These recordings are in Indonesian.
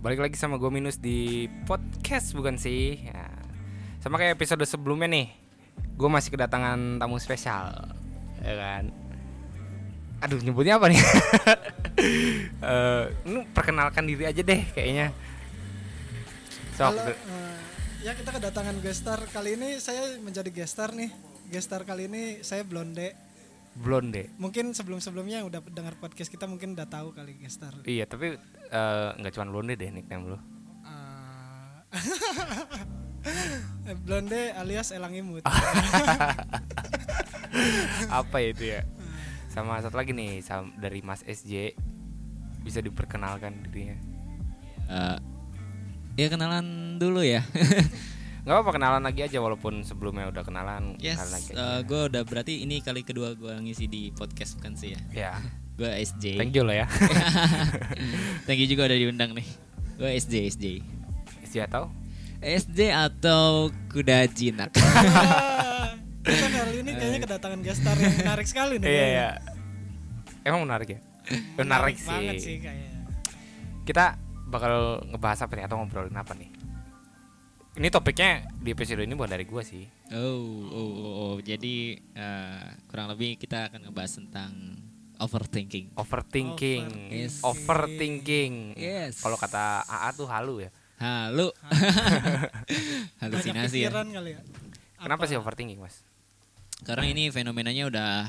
balik lagi sama gue Minus di podcast bukan sih ya. Sama kayak episode sebelumnya nih Gue masih kedatangan tamu spesial Ya kan Aduh nyebutnya apa nih Eh, Lu perkenalkan diri aja deh kayaknya Sok, Halo, eh, ya kita kedatangan gestar kali ini saya menjadi gestar nih. Gestar kali ini saya Blonde. Blonde. Mungkin sebelum-sebelumnya yang udah dengar podcast kita mungkin udah tahu kali gestar. Iya tapi eh, nggak cuma blonde deh nickname lu. Eh, Blonde alias Elang Imut. Apa ya itu ya? Sama satu lagi nih sam- dari Mas SJ Bisa diperkenalkan dirinya. Eh, ya kenalan dulu ya. Gak apa kenalan lagi aja walaupun sebelumnya udah kenalan yes, kenalan lagi aja. gue udah berarti ini kali kedua gue ngisi di podcast bukan sih ya. Ya, Gue SJ. thank you lah ya. Thank you juga udah diundang nih. Gue SJ SJ. SJ atau? SJ atau kuda jinak. kita kali ini kayaknya kedatangan gestar yang menarik sekali nih. Iya kayaknya. ya. Emang menarik ya? Menarik sih. banget sih kayaknya. Kita bakal ngebahas apa nih atau ngobrolin apa nih? Ini topiknya di episode ini bukan dari gua sih. oh, oh, oh, oh. jadi eh, kurang lebih kita akan ngebahas tentang overthinking. Overthinking. Yes. Overthinking. Yes. Kalau kata AA tuh halu ya. Banyak Halusinasi ya. kali ya. Kenapa sih overthinking, Mas? Karena ini fenomenanya udah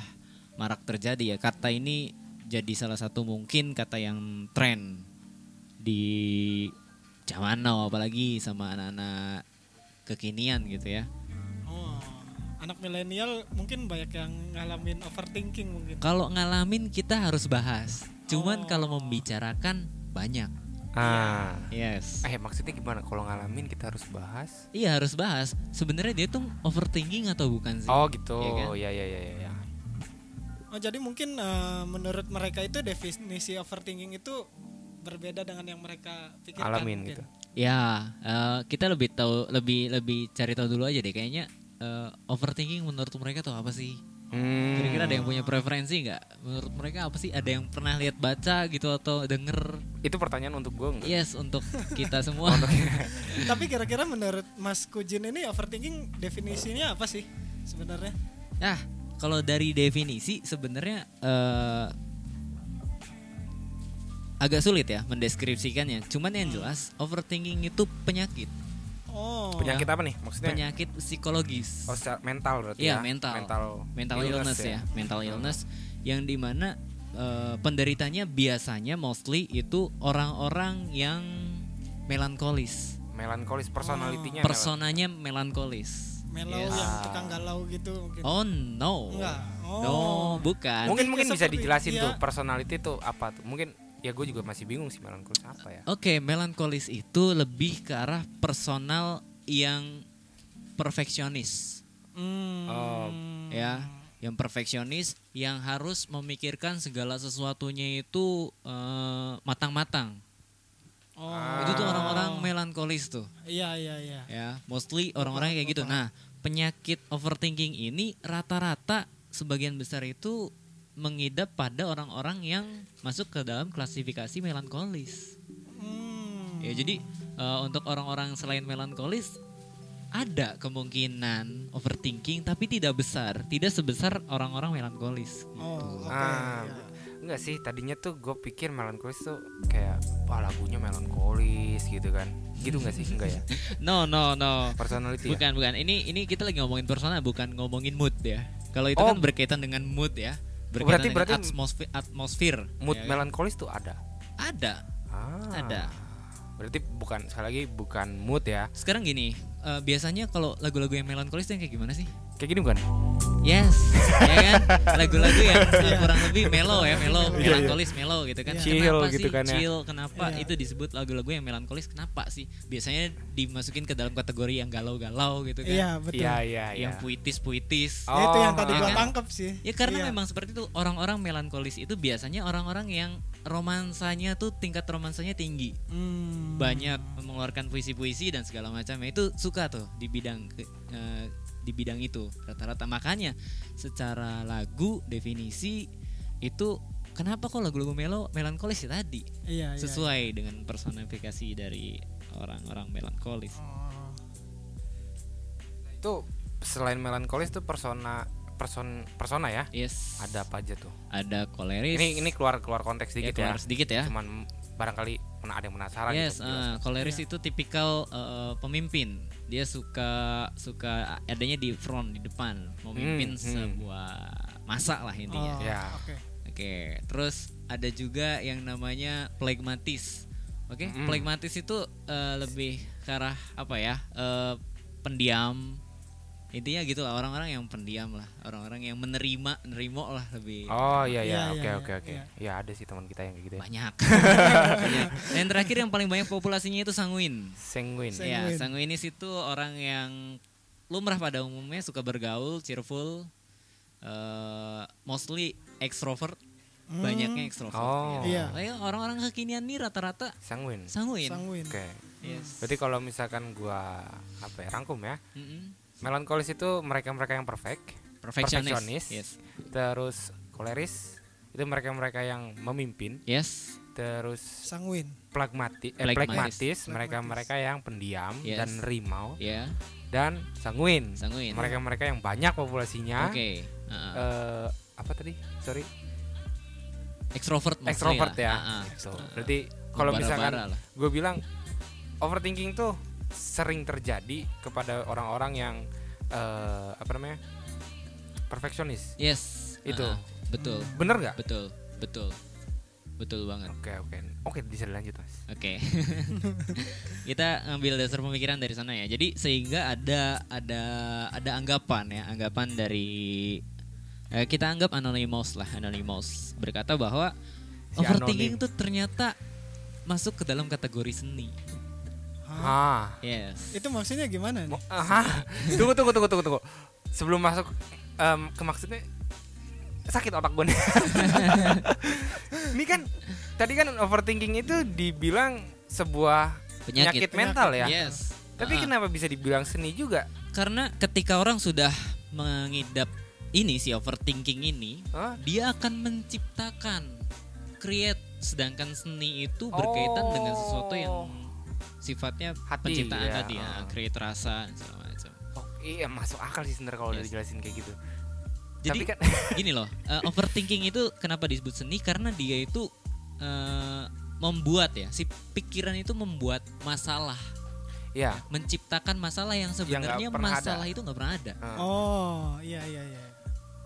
marak terjadi ya. Kata ini jadi salah satu mungkin kata yang tren di zaman now apalagi sama anak-anak kekinian gitu ya. Oh, anak milenial mungkin banyak yang ngalamin overthinking mungkin. Kalau ngalamin kita harus bahas. Cuman Oh. kalau membicarakan banyak. Ah. Yes. Eh maksudnya gimana kalau ngalamin kita harus bahas? Iya harus bahas. Sebenarnya dia tuh overthinking atau bukan sih? Oh gitu. Iya kan? Ya ya ya ya. Oh, jadi mungkin eh, menurut mereka itu definisi overthinking itu berbeda dengan yang mereka pikirkan. Alamin mungkin. gitu. Ya, eh, kita lebih tahu lebih lebih cari tahu dulu aja deh kayaknya eh, overthinking menurut mereka tuh apa sih? Hmm. Kira-kira ada yang punya preferensi nggak? Menurut mereka apa sih? Ada yang pernah lihat baca gitu atau denger? Itu pertanyaan untuk gue enggak? Yes, untuk kita semua. Tapi kira-kira menurut Mas Kujin ini overthinking definisinya apa sih sebenarnya? Nah, kalau dari definisi sebenarnya eh, agak sulit ya mendeskripsikannya. Cuman yang jelas overthinking itu penyakit, Oh, Penyakit apa nih? Maksudnya? penyakit psikologis. Oh, secara mental berarti Iya ya? mental, Mental, mental illness, ya. mental illness yang di mana eh, penderitanya biasanya mostly itu orang-orang yang melankolis, Melankolis personalitinya. personanya melankolis. mellow Yes. yang tukang galau gitu mungkin. Oh no, Enggak. Oh. no bukan. Mungkin mungkin bisa dijelasin dia- tuh personality itu apa tuh? Mungkin ya gue juga masih bingung sih melankolis apa ya? Oke, melankolis itu lebih ke arah personal yang perfeksionis, Hmm. Oh. ya, yang perfeksionis, yang harus memikirkan segala sesuatunya itu eh, matang-matang. Oh. Itu tuh orang-orang melankolis tuh, Iya iya iya. ya, mostly orang-orang kayak gitu. Nah, penyakit overthinking ini rata-rata sebagian besar itu mengidap pada orang-orang yang masuk ke dalam klasifikasi melankolis. Hmm. Ya jadi eh, untuk orang-orang selain melankolis ada kemungkinan overthinking tapi tidak besar, tidak sebesar orang-orang melankolis. Oh, oke. Ah, iya. enggak sih. Tadinya tuh gue pikir melankolis tuh kayak wah lagunya melankolis gitu kan. Gitu enggak sih? Enggak ya? No no no. Personality ya? Bukan bukan. Ini ini kita lagi ngomongin personal bukan ngomongin mood ya. Kalau itu Oh. kan berkaitan dengan mood ya. Berarti- berarti atmosfer atmosfer. Mood ya kan? melankolis tuh ada. ada. Ah. Ada. Berarti bukan sekali lagi bukan mood ya. Sekarang gini, eh, biasanya kalau lagu-lagu yang melankolis tuh yang kayak gimana sih? Kayak gini bukan? Yes, ya kan? Lagu-lagu yang uh, Iya. kurang lebih mellow ya, mellow, Iya, iya. melankolis mellow gitu kan. Chill kenapa gitu sih kan ya. chill? Kenapa Iya. itu disebut lagu-lagu yang melankolis? Kenapa sih? Biasanya dimasukin ke dalam kategori yang galau-galau gitu kan. Iya betul. Iya iya iya. Yang puitis-puitis. Oh, Ya, itu yang tadi iya gua kan? tangkap sih. Ya karena Iya. memang seperti itu orang-orang melankolis itu biasanya orang-orang yang romansanya tuh tingkat romansanya tinggi. Hmm. Banyak mengeluarkan puisi-puisi dan segala macamnya itu suka tuh di bidang ke- eh, di bidang itu rata-rata makanya secara lagu definisi itu kenapa kok lagu-lagu melo melankolis ya tadi Iya, iya. sesuai dengan personifikasi dari orang-orang melankolis Oh. Itu selain melankolis tuh persona person persona ya. yes Ada apa aja tuh? ada koleris Ini ini keluar keluar konteks ya, sedikit ya. keluar sedikit ya Cuman barangkali pernah ada yang penasaran Yes, gitu. uh, koleris itu tipikal uh, pemimpin. Dia suka suka adanya di front di depan, memimpin Hmm, hmm. sebuah masa lah intinya. Oh, Ya. Oke. Oke, terus ada juga yang namanya plagmatis. Oke, Mm. plagmatis itu uh, lebih ke arah apa ya? Uh, pendiam. Intinya gitu lah orang-orang yang pendiam lah, orang-orang yang menerima, nerimo lah lebih Oh iya Iya, iya iya, oke iya, oke oke. iya. Ya ada sih teman kita yang kayak gitu ya. banyak. Banyak. Dan terakhir yang paling banyak populasinya itu sanguin. Sanguin. Sanguin. Ya, sanguinis itu orang yang lumrah pada umumnya suka bergaul, cheerful, eh, mostly extrovert, banyaknya extrovert. Oh. Iya. Kayak orang-orang kekinian nih rata-rata Sanguin. sanguin. Sanguin. Oke. Yes. Berarti kalau misalkan gua apa ya rangkum ya, Mm-mm. Melankolis itu mereka-mereka yang perfect, Perfectionist. Perfectionist. Yes. terus koleris itu mereka-mereka yang memimpin, Yes. terus Sanguin. plagmati, eh, Plagmatis. plagmatis, mereka-mereka yang pendiam Yes. dan rimau, Ya, dan sanguin, sanguin. mereka-mereka yang banyak populasinya. Oke. uh-uh. eh, apa tadi? Sorry, extrovert extrovert lah. ya. Uh-uh. Gitu. Berarti kalau misalkan gue bilang overthinking tuh sering terjadi kepada orang-orang yang eh, apa namanya perfeksionis. Yes. Itu. uh-uh. Betul. Bener nggak? Betul. Betul. Betul banget. Oke oke oke bisa dilanjut mas. Oke. Kita ngambil dasar pemikiran dari sana ya. Jadi sehingga ada ada ada anggapan ya, anggapan dari eh, kita anggap Anonymous lah, Anonymous berkata bahwa Si overthinking itu ternyata masuk ke dalam kategori seni. Ah, Yes. Itu maksudnya gimana nih? Ah, tunggu tunggu tunggu tunggu tunggu. Sebelum masuk em, ke maksudnya sakit otak gue nih. Ini kan tadi kan overthinking itu dibilang sebuah penyakit, Penyakit. mental ya. Yes. Tapi Ah. kenapa bisa dibilang seni juga? Karena ketika orang sudah mengidap ini si overthinking ini, Hah? dia akan menciptakan create sedangkan seni itu berkaitan dengan sesuatu yang Oh. Sifatnya Hati, penciptaan ya. tadi ya, Ah. create rasa dan segala macam. Oh, iya masuk akal sih sebenarnya kalau udah Yes. dijelasin kayak gitu. Jadi Tapi kan gini loh, eh, overthinking itu kenapa disebut seni karena dia itu eh, membuat ya, si pikiran itu membuat masalah, ya. menciptakan masalah yang sebenarnya pernah ada. masalah itu nggak pernah ada. Oh, iya iya iya.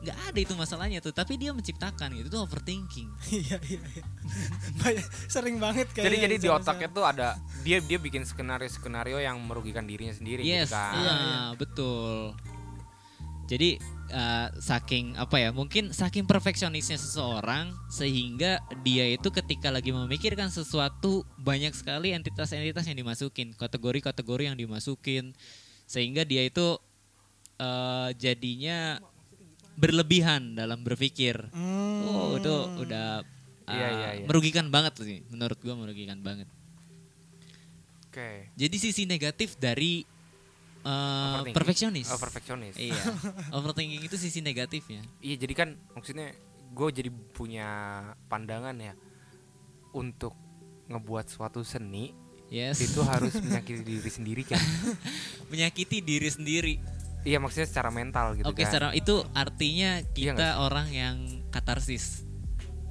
Nggak ada itu masalahnya tuh tapi dia menciptakan gitu itu overthinking Iya iya iya. Banyak- Sering banget kayaknya. jadi jadi di otaknya tuh ada dia dia bikin skenario skenario yang merugikan dirinya sendiri yes gitu kan. Iya, iya. betul jadi eh, saking apa ya mungkin saking perfeksionisnya seseorang sehingga dia itu ketika lagi memikirkan sesuatu banyak sekali entitas-entitas yang dimasukin kategori-kategori yang dimasukin sehingga dia itu eh, jadinya berlebihan dalam berpikir Hmm. oh itu udah Iya, eh, iya, iya. merugikan banget sih menurut gua merugikan banget Oke. jadi sisi negatif dari eh, Overthinking. perfeksionis Oh, perfeksionis. Iya, overthinking itu sisi negatifnya. Iya jadi kan maksudnya gue jadi punya pandangan ya untuk ngebuat suatu seni Yes. itu harus menyakiti diri sendiri kan. Menyakiti diri sendiri. Iya maksudnya secara mental gitu Oke, kan. secara itu artinya Iya kita orang yang katarsis.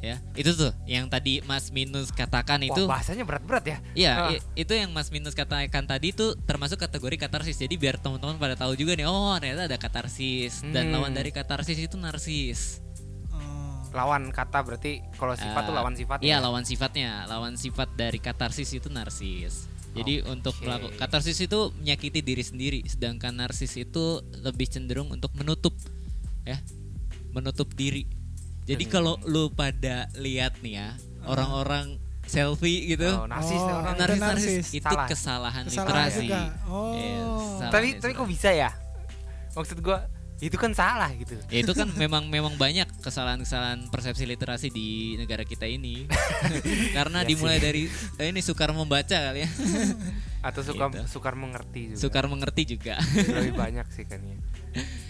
Ya, itu tuh yang tadi Mas Minus katakan Wah, itu. bahasanya berat-berat ya. Iya, i- itu yang Mas Minus katakan tadi itu termasuk kategori katarsis. Jadi biar teman-teman pada tahu juga nih, oh ternyata ada katarsis dan Hmm. lawan dari katarsis itu narsis. Oh. Lawan kata berarti kalau sifat tuh Eh, lawan sifat Iya, ya. lawan sifatnya. Lawan sifat dari katarsis itu narsis. Jadi untuk Oke. melakukan katarsis itu menyakiti diri sendiri, sedangkan narsis itu lebih cenderung untuk menutup ya. Menutup diri. Jadi Hmm. kalau lu pada lihat nih ya, orang-orang selfie gitu, Oh, narsis Oh, orang. itu narsis, narsis narsis. itu Salah. kesalahan, Kesalahan literasi. juga. Oh. Yes, kesalahan tapi tapi kok literasi. bisa ya? Maksud gua itu kan salah gitu. Ya itu kan memang memang banyak kesalahan-kesalahan persepsi literasi di negara kita ini. Karena Ya dimulai sih. dari eh, ini sukar membaca kali ya. Atau suka Gitu. sukar mengerti juga. Sukar mengerti juga. Lebih banyak sih kan ya.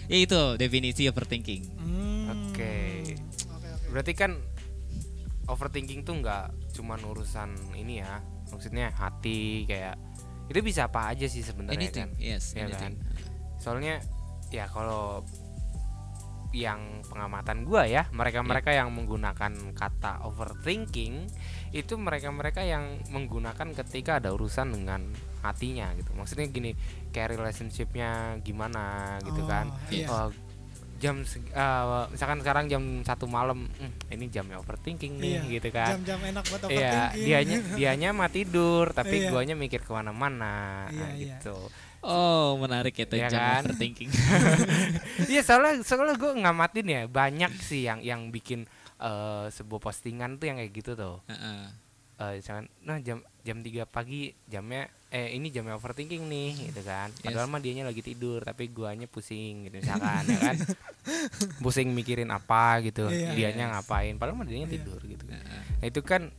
ya itu definisi overthinking. Hmm. Oke. Oke. Berarti kan overthinking tuh nggak cuma urusan ini ya maksudnya hati kayak itu bisa apa aja sih sebenarnya kan yes Iya anything soalnya ya kalau yang pengamatan gua ya mereka-mereka yang menggunakan kata overthinking itu mereka-mereka yang menggunakan ketika ada urusan dengan hatinya gitu maksudnya gini kayak relationshipnya gimana gitu Oh, kan iya. Oh, jam eh, misalkan sekarang jam satu malam hmm, ini jamnya overthinking nih Iya, gitu kan Jam-jam enak buat Iya, overthinking. dianya dianya mah tidur, tapi Iya. guanya mikir ke mana-mana Iya, nah, iya. gitu. Oh menarik itu Iya jam kan? overthinking Iya soalnya soalnya gue ngamatin ya banyak sih yang yang bikin eh, sebuah postingan tuh yang kayak gitu tuh. Heeh. Eh, misalkan, nah jam jam 3 pagi jamnya eh ini jamnya overthinking nih gitu kan. Padahal Yes. mah dianya lagi tidur tapi guanya pusing gitu misalkan ya kan. Pusing mikirin apa gitu. Iya. dianya Yes. ngapain padahal mah dianya Iya. tidur gitu. Heeh. Nah, itu kan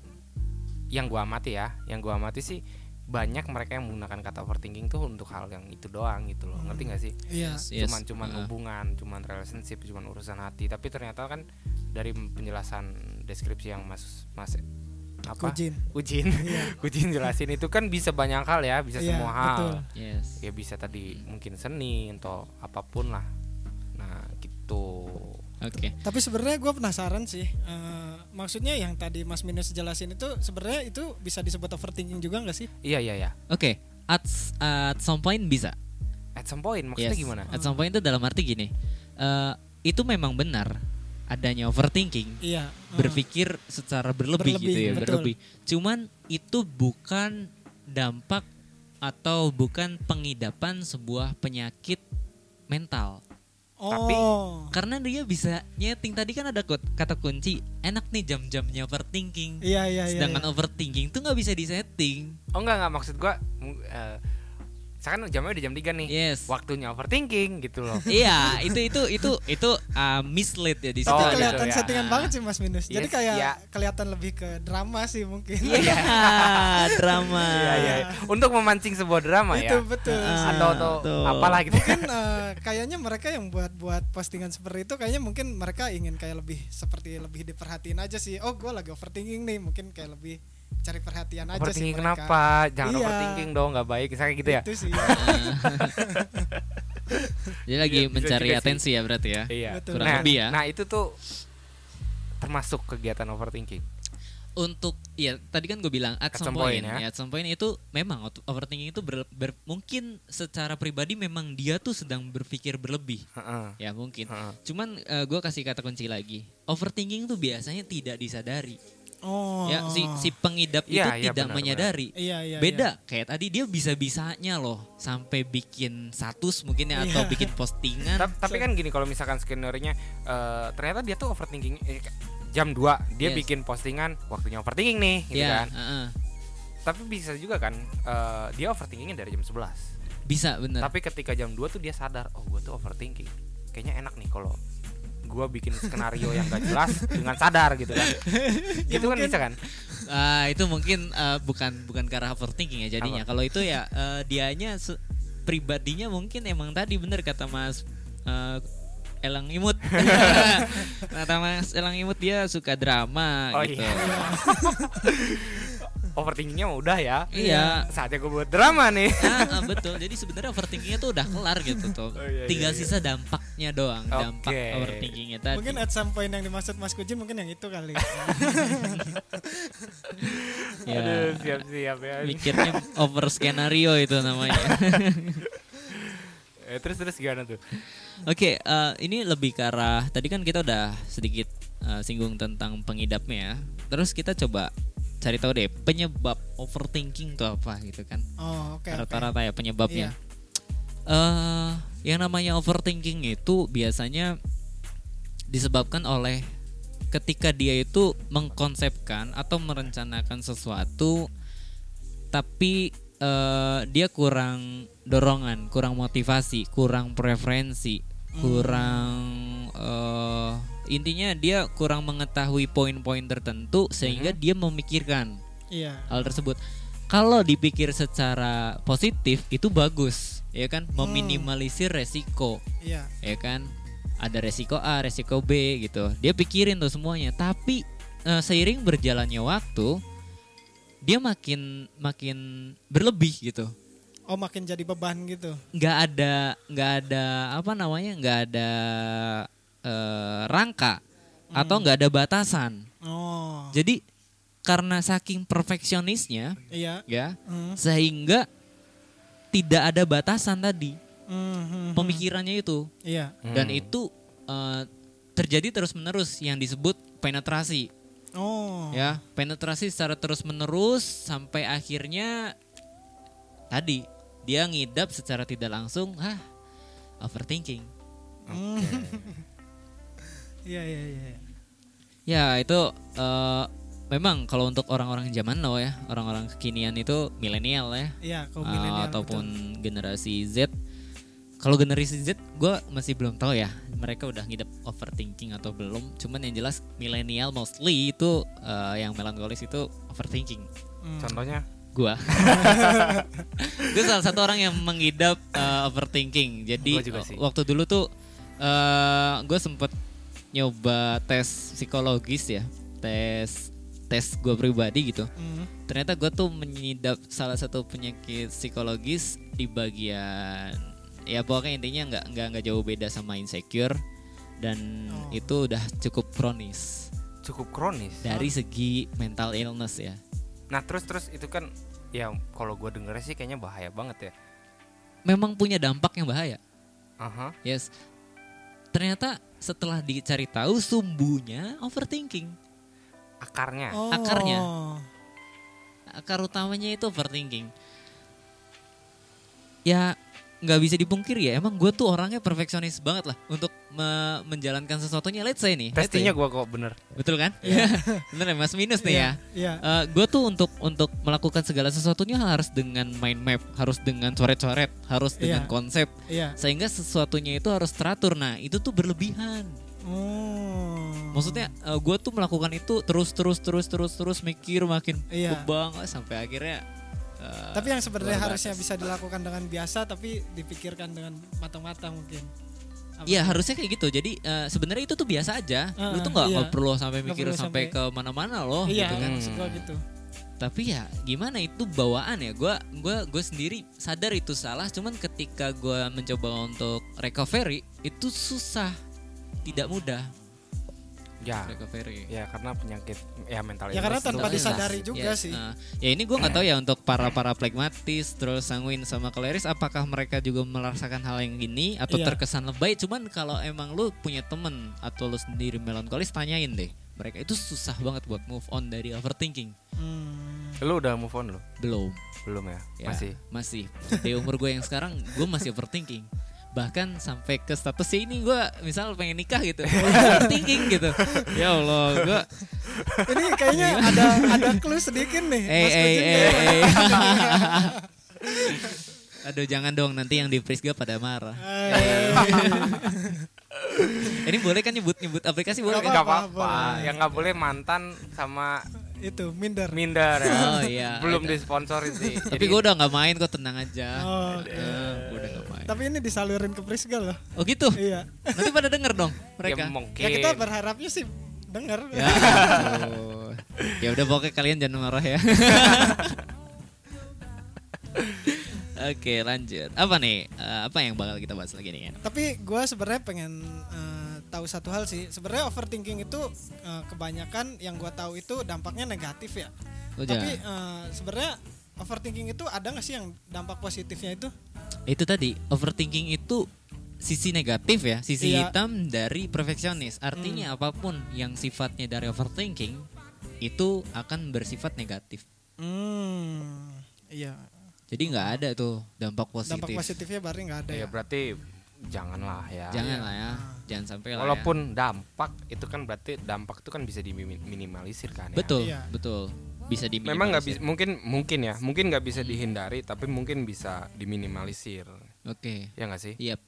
yang gua amati ya, yang gua amati sih banyak mereka yang menggunakan kata overthinking tuh untuk hal yang itu doang gitu loh. Ngerti gak sih? Iya. Yes. Cuman cuman Heeh. hubungan, cuman relationship, cuman urusan hati. Tapi ternyata kan dari penjelasan deskripsi yang Mas Mas apa? Kujin. Kujin. Iya. Kujin jelasin itu kan bisa banyak hal ya, bisa Iya, semua hal. betul. yes Ya bisa tadi mungkin seni atau apa pun lah. Nah, gitu. Oke Tapi sebenarnya gue penasaran sih. eh, maksudnya yang tadi Mas Minus jelasin itu sebenarnya itu bisa disebut overthinking juga nggak sih? Iya, iya, iya. oke at at some point bisa At some point maksudnya Yes. gimana? At some point itu dalam arti gini, eh, itu memang benar adanya overthinking, Iya. eh, berpikir secara berlebih, Berlebih, gitu ya, betul. berlebih. Cuman itu bukan dampak atau bukan pengidapan sebuah penyakit mental. Tapi- oh. Karena dia bisa nyeting tadi kan ada kot- kata kunci enak nih jam-jamnya overthinking. Iya iya iya. Sedangkan iya. overthinking tuh nggak bisa disetting. Oh enggak enggak maksud gua mu- eh, misalkan jamnya udah jam 3 nih. Yes. Waktunya overthinking gitu loh. iya, itu itu itu itu uh, mislead ya di situ. itu Oh, ada. kelihatan gitu ya. settingan banget sih Mas Minus. Jadi Yes, kayak iya. kelihatan lebih ke drama sih mungkin. Iya, drama. Iya iya. Untuk memancing sebuah drama itu ya. betul. Ah, sih. Atau atau tuh. apalah gitu. mungkin eh, kayaknya mereka yang buat buat postingan seperti itu kayaknya mungkin mereka ingin kayak lebih seperti lebih diperhatiin aja sih oh gue lagi overthinking nih mungkin kayak lebih cari perhatian aja overthinking sih mereka. kenapa? Jangan Iya. overthinking dong, nggak baik. Misalnya gitu ya. itu sih Dia lagi bisa mencari atensi ya berarti ya. Iya. Betul. Kurang nah, lebih ya. Nah, itu tuh termasuk kegiatan overthinking. Untuk ya tadi kan gue bilang at, At some some point, point, ya. ya. at some point itu memang overthinking itu ber- ber- mungkin secara pribadi memang dia tuh sedang berpikir berlebih. Heeh. Ya mungkin. Heeh. Cuman gue kasih kata kunci lagi. Overthinking tuh biasanya tidak disadari. Oh Ya si si pengidap Iya, itu iya, tidak benar, menyadari. iya iya Beda kayak tadi dia bisa-bisanya loh sampai bikin status mungkin ya atau Iya. bikin postingan. Ta- Tapi kan gini kalau misalkan skenario-nya eh, ternyata dia tuh overthinking eh, jam 2 dia Yes. bikin postingan waktunya overthinking nih gitu ya, kan. heeh. Tapi bisa juga kan eh, dia overthinkingnya dari jam 11. bisa bener. Tapi ketika jam 2 tuh dia sadar, oh gue tuh overthinking. Kayaknya enak nih kalau gue bikin skenario yang gak jelas dengan sadar gitu kan. gitu kan mungkin- bisa kan? Ah, itu mungkin eh, bukan bukan karena overthinking ya jadinya. Kalau itu ya eh, dianya pribadinya mungkin emang tadi bener kata Mas eh, Elang Imut. kata Mas Elang Imut dia suka drama Oh, gitu. iya. Overthinkingnya mah udah ya. Iya. Saatnya gue buat drama nih. Ah, ah, betul. Jadi sebenarnya overthinkingnya tuh udah kelar gitu tuh. Oh, iya, Tinggal iya, iya. sisa dampaknya doang, dampak Oke. overthinkingnya tadi. mungkin at some point yang dimaksud Mas Kujin mungkin yang itu kali ya, Aduh, siap-siap ya. mikirnya over skenario itu namanya. Eh, terus terus gimana tuh? Oke, eh, ini lebih ke arah tadi kan kita udah sedikit eh, singgung tentang pengidapnya ya. Terus kita coba cari tahu deh penyebab overthinking itu apa gitu kan. oh oke oke. Rata-rata ya penyebabnya. Iya. eh yang namanya overthinking itu biasanya disebabkan oleh ketika dia itu mengkonsepkan atau merencanakan sesuatu tapi eh, dia kurang dorongan, kurang motivasi, kurang preferensi, kurang eh, intinya dia kurang mengetahui poin-poin tertentu sehingga dia memikirkan iya hal tersebut. Kalau dipikir secara positif itu bagus, ya kan? Meminimalisir resiko, iya ya kan? Ada resiko A, resiko B gitu. Dia pikirin tuh semuanya. Tapi eh, seiring berjalannya waktu dia makin makin berlebih gitu. Oh makin jadi beban gitu. nggak ada nggak ada apa namanya nggak ada eh, rangka atau nggak ada batasan Oh jadi karena saking perfeksionisnya iya. ya Hmm. sehingga tidak ada batasan tadi Hmm, hmm, pemikirannya itu Iya. dan Hmm. itu eh, terjadi terus menerus yang disebut penetrasi Oh. ya penetrasi secara terus menerus sampai akhirnya tadi dia ngidap secara tidak langsung ah overthinking Hmm. Iya iya iya. ya itu eh, memang kalau untuk orang-orang zaman now ya orang-orang kekinian itu milenial ya Iya, kaum eh, milenial ataupun betul. generasi Z kalau generasi Z gue masih belum tahu ya mereka udah ngidap overthinking atau belum cuman yang jelas milenial mostly itu eh, yang melankolis itu overthinking Hmm. Contohnya gua gue salah satu orang yang mengidap uh, overthinking jadi Gua juga sih. waktu dulu tuh uh, gue sempet nyoba tes psikologis ya tes tes gue pribadi gitu Hmm. ternyata gue tuh mengidap salah satu penyakit psikologis di bagian ya pokoknya intinya nggak nggak nggak jauh beda sama insecure dan Oh. itu udah cukup kronis cukup kronis. dari segi mental illness ya Nah terus terus itu kan ya kalau gue dengernya sih kayaknya bahaya banget ya. memang punya dampak yang bahaya Aha. Yes. Ternyata setelah dicari tahu sumbunya overthinking. Akarnya. Oh. Akarnya. Akar utamanya itu overthinking. Ya nggak bisa dipungkiri ya. Emang gue tuh orangnya perfeksionis banget lah untuk me- menjalankan sesuatunya. Let's say nih. Testingnya gue kok bener. betul kan? Bener ya Mas Minus nih ya. Iya. gue tuh untuk untuk melakukan segala sesuatunya harus dengan mind map, harus dengan coret-coret, harus dengan Iya. konsep, Iya. sehingga sesuatunya itu harus teratur. Nah itu tuh berlebihan. Oh. Maksudnya gue tuh melakukan itu terus terus terus terus terus mikir makin Iya. kebang eh, sampai akhirnya. Tapi yang sebenarnya harusnya bisa dilakukan dengan biasa tapi dipikirkan dengan matang-matang mungkin. Iya harusnya kayak gitu. Jadi eh, sebenarnya itu tuh biasa aja. Lu Heeh, tuh nggak iya. perlu sampai mikir perlu sampai sampai- ke mana-mana loh. Iya, gitu kan. gua gitu. Tapi ya gimana itu bawaan ya. Gue gua gue sendiri sadar itu salah. Cuman ketika gue mencoba untuk recovery itu susah, tidak mudah Ya. recovery. Ya karena penyakit ya mental Ya karena tanpa disadari juga Yes, sih. nah, ya ini gue nggak tahu ya untuk para para plekmatis terus sanguin sama koleris apakah mereka juga merasakan hal yang gini atau Iya. terkesan lebay cuman kalau emang lu punya temen atau lu sendiri melankolis tanyain deh mereka itu susah banget buat move on dari overthinking Hmm. Lu udah move on lu? belum Belum ya? ya Masih. masih di umur gue yang sekarang gue masih overthinking bahkan sampai ke statusnya ini gue misal pengen nikah gitu overthinking gitu ya Allah gue Ini kayaknya ada ada clue sedikit nih. Eh Mas eh Kucing eh ya. eh. Aduh jangan dong nanti yang di Prisga pada marah. Eh, Ini boleh kan nyebut nyebut aplikasi boleh Nggak kan? Enggak apa-apa. Yang nggak boleh mantan sama itu minder. minder ya. Oh iya. Belum disponsorin sih. Tapi gue udah nggak main kok tenang aja. Oh, oke. Tapi ini disalurin ke Prisga loh. Oh gitu. Iya. Nanti pada denger dong mereka. Ya mungkin. Ya kita berharapnya sih denger. Ya, ampun. ya udah pokoknya kalian jangan marah ya. Oke lanjut. Apa nih? Eh, apa yang bakal kita bahas lagi nih? Ken? Tapi gue sebenarnya pengen eh, tahu satu hal sih. Sebenarnya overthinking itu eh, kebanyakan yang gue tahu itu dampaknya negatif ya. Oh, Tapi eh, sebenarnya overthinking itu ada nggak sih yang dampak positifnya itu? itu tadi overthinking itu sisi negatif ya, sisi Iya. hitam dari perfeksionis. Artinya apa pun yang sifatnya dari overthinking itu akan bersifat negatif. Hmm, iya. Jadi nggak ada tuh dampak positif. Dampak positifnya berarti nggak ada Ya ya. berarti janganlah ya. Jangan lah ya, jangan sampai lah. ya. Walaupun dampak itu kan berarti dampak itu kan bisa diminimalisir kan ya. betul, Iya. betul, bisa di Memang nggak bisa mungkin mungkin ya mungkin nggak bisa dihindari tapi mungkin bisa diminimalisir Oke, ya nggak sih? iya.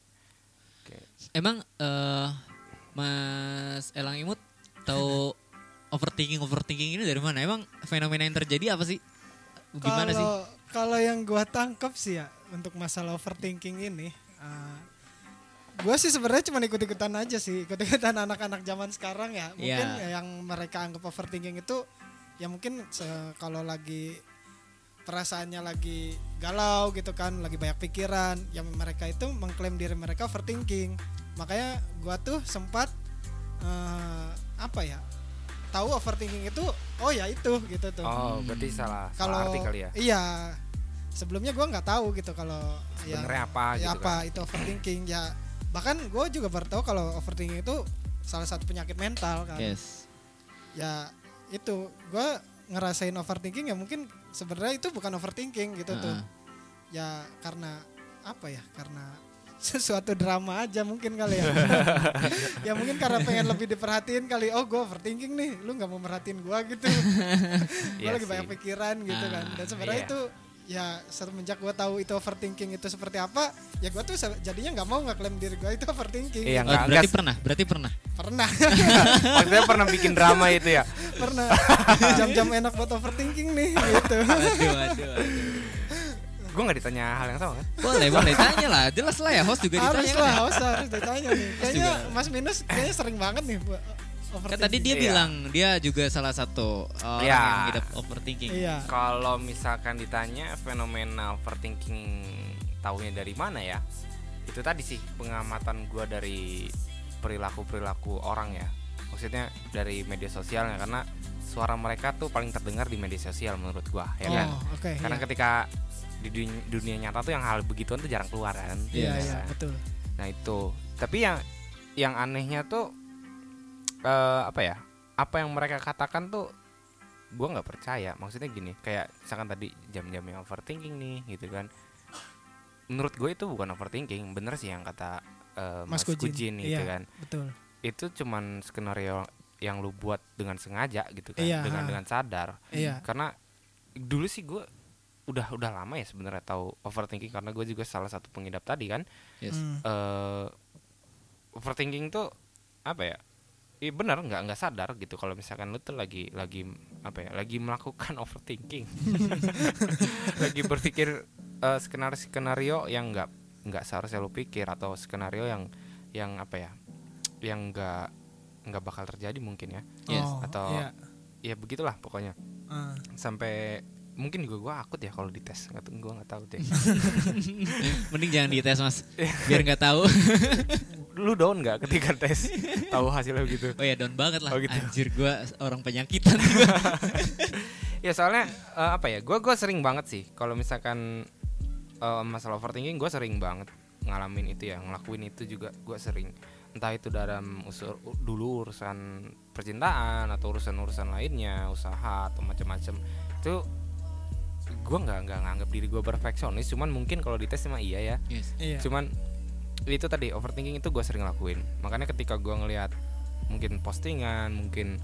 Oke. Emang eh Mas Elang Imut tahu overthinking overthinking ini dari mana? Emang fenomena yang terjadi apa sih? Gimana sih? Kalau kalau yang gua tangkap sih ya untuk masalah overthinking ini, uh, gue sih sebenarnya cuma ikut-ikutan aja sih ikut-ikutan anak-anak zaman sekarang ya mungkin ya yang mereka anggap overthinking itu ya mungkin kalau lagi perasaannya lagi galau gitu kan lagi banyak pikiran yang mereka itu mengklaim diri mereka overthinking makanya gua tuh sempat eh, apa ya tahu overthinking itu oh ya itu gitu tuh Oh, berarti salah, kalau salah arti kali ya. iya sebelumnya gua nggak tahu gitu kalau yang- Sebenarnya apa ya gitu apa kan. itu overthinking ya bahkan gue juga baru tahu kalau overthinking itu salah satu penyakit mental kan Yes. ya itu gue ngerasain overthinking ya mungkin sebenarnya itu bukan overthinking gitu tuh Heeh. ya karena apa ya karena sesuatu drama aja mungkin kali ya ya mungkin karena pengen lebih diperhatiin kali oh gue overthinking nih lu nggak mau merhatiin gue gitu gue Iya lagi sih. banyak pikiran gitu kan dan sebenarnya iya. itu ya semenjak gue tahu itu overthinking itu seperti apa ya gue tuh jadinya nggak mau ngeklaim diri gue itu overthinking Iya, Oh, enggak, berarti enggak. pernah, berarti pernah. pernah Maksudnya pernah bikin drama itu ya. pernah jam-jam enak buat overthinking nih gitu waduh. Gue nggak ditanya hal yang sama kan? Boleh, boleh tanya lah. Jelas lah ya host juga harus ditanya. lah kan ya? harus harus ditanya nih kayaknya. Mas Minus kayaknya sering banget nih buat Kan overthinking tadi dia Iya. bilang dia juga salah satu orang Iya. yang mengidap overthinking. iya Kalau misalkan ditanya fenomena overthinking taunya dari mana ya? Itu tadi sih pengamatan gua dari perilaku-perilaku orang ya. Maksudnya dari media sosialnya karena suara mereka tuh paling terdengar di media sosial menurut gua, ya kan? oh oke Karena iya. ketika di dunia, dunia nyata tuh yang hal begituan tuh jarang keluar kan. iya Yes. iya betul Nah itu. Tapi yang yang anehnya tuh eh apa ya? Apa yang mereka katakan tuh gua nggak percaya. Maksudnya gini, kayak misalkan tadi jam-jam yang overthinking nih gitu kan. Menurut gue itu bukan overthinking, bener sih yang kata eh, Mas, Mas Kujin, Kujin gitu iya. kan. betul Itu cuman skenario yang lu buat dengan sengaja gitu kan, Iya, dengan ha. dengan sadar. iya Karena dulu sih gue udah udah lama ya sebenarnya tahu overthinking karena gue juga salah satu pengidap tadi kan Yes. Hmm. eh overthinking tuh apa ya? Iya benar nggak nggak sadar gitu kalau misalkan lu tuh lagi lagi apa ya lagi melakukan overthinking lagi berpikir eh, skenario skenario yang nggak nggak seharusnya lu pikir atau skenario yang yang apa ya yang nggak nggak bakal terjadi mungkin ya Yes. Oh, atau- iya. ya begitulah pokoknya Ah. sampai mungkin juga gua akut ya kalau dites nggak tahu gua nggak tahu deh Mending jangan dites mas, Iya. biar nggak tahu. Lu down nggak ketika tes tahu hasilnya begitu Oh ya down banget lah. Oh, gitu. Anjir gua orang penyakitan. ya soalnya eh, apa ya gue gue sering banget sih kalau misalkan eh, masalah overthinking gue sering banget ngalamin itu ya ngelakuin itu juga gue sering entah itu dalam usur dulu urusan percintaan atau urusan urusan lainnya usaha atau macam-macam itu gue nggak nggak nganggap diri gue perfeksionis cuman mungkin kalau dites mah iya ya yes. iya cuman itu tadi overthinking itu gue sering lakuin. Makanya ketika gue ngelihat mungkin postingan mungkin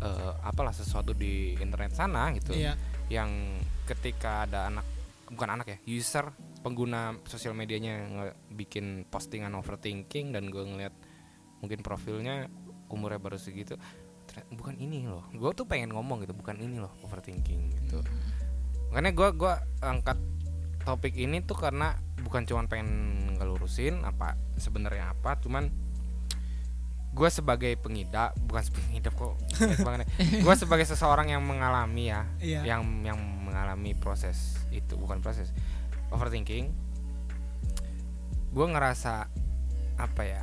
eh, apalah sesuatu di internet sana gitu iya. yang ketika ada anak bukan anak ya user pengguna sosial medianya bikin postingan overthinking dan gue ngeliat mungkin profilnya umurnya baru segitu bukan ini loh. Gue tuh pengen ngomong gitu bukan ini loh overthinking gitu. Makanya gue gua angkat topik ini tuh karena bukan cuman pengen ngelurusin apa sebenarnya apa cuman gue sebagai pengidap bukan sebagai pengidap kok banget gue sebagai seseorang yang mengalami ya Iya. yang yang mengalami proses itu bukan proses overthinking gue ngerasa apa ya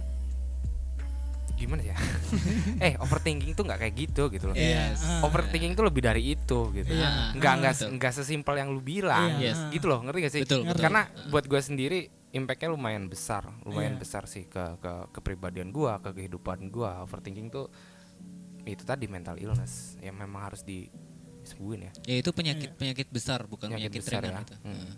gimana ya eh overthinking tuh nggak kayak gitu gitu loh Yes. ah. overthinking tuh lebih dari itu gitu Iya. nggak nggak nggak sesimpel yang lu bilang Iya. Yes. gitu loh ngerti gak sih Betul, betul. karena buat gue sendiri impactnya lumayan besar lumayan Iya. besar sih ke ke kepribadian gue ke kehidupan gue overthinking tuh itu tadi mental illness yang memang harus disembuhin ya Ya itu penyakit penyakit besar bukan Penyakit penyakit, besar ringan ya. itu. Hmm.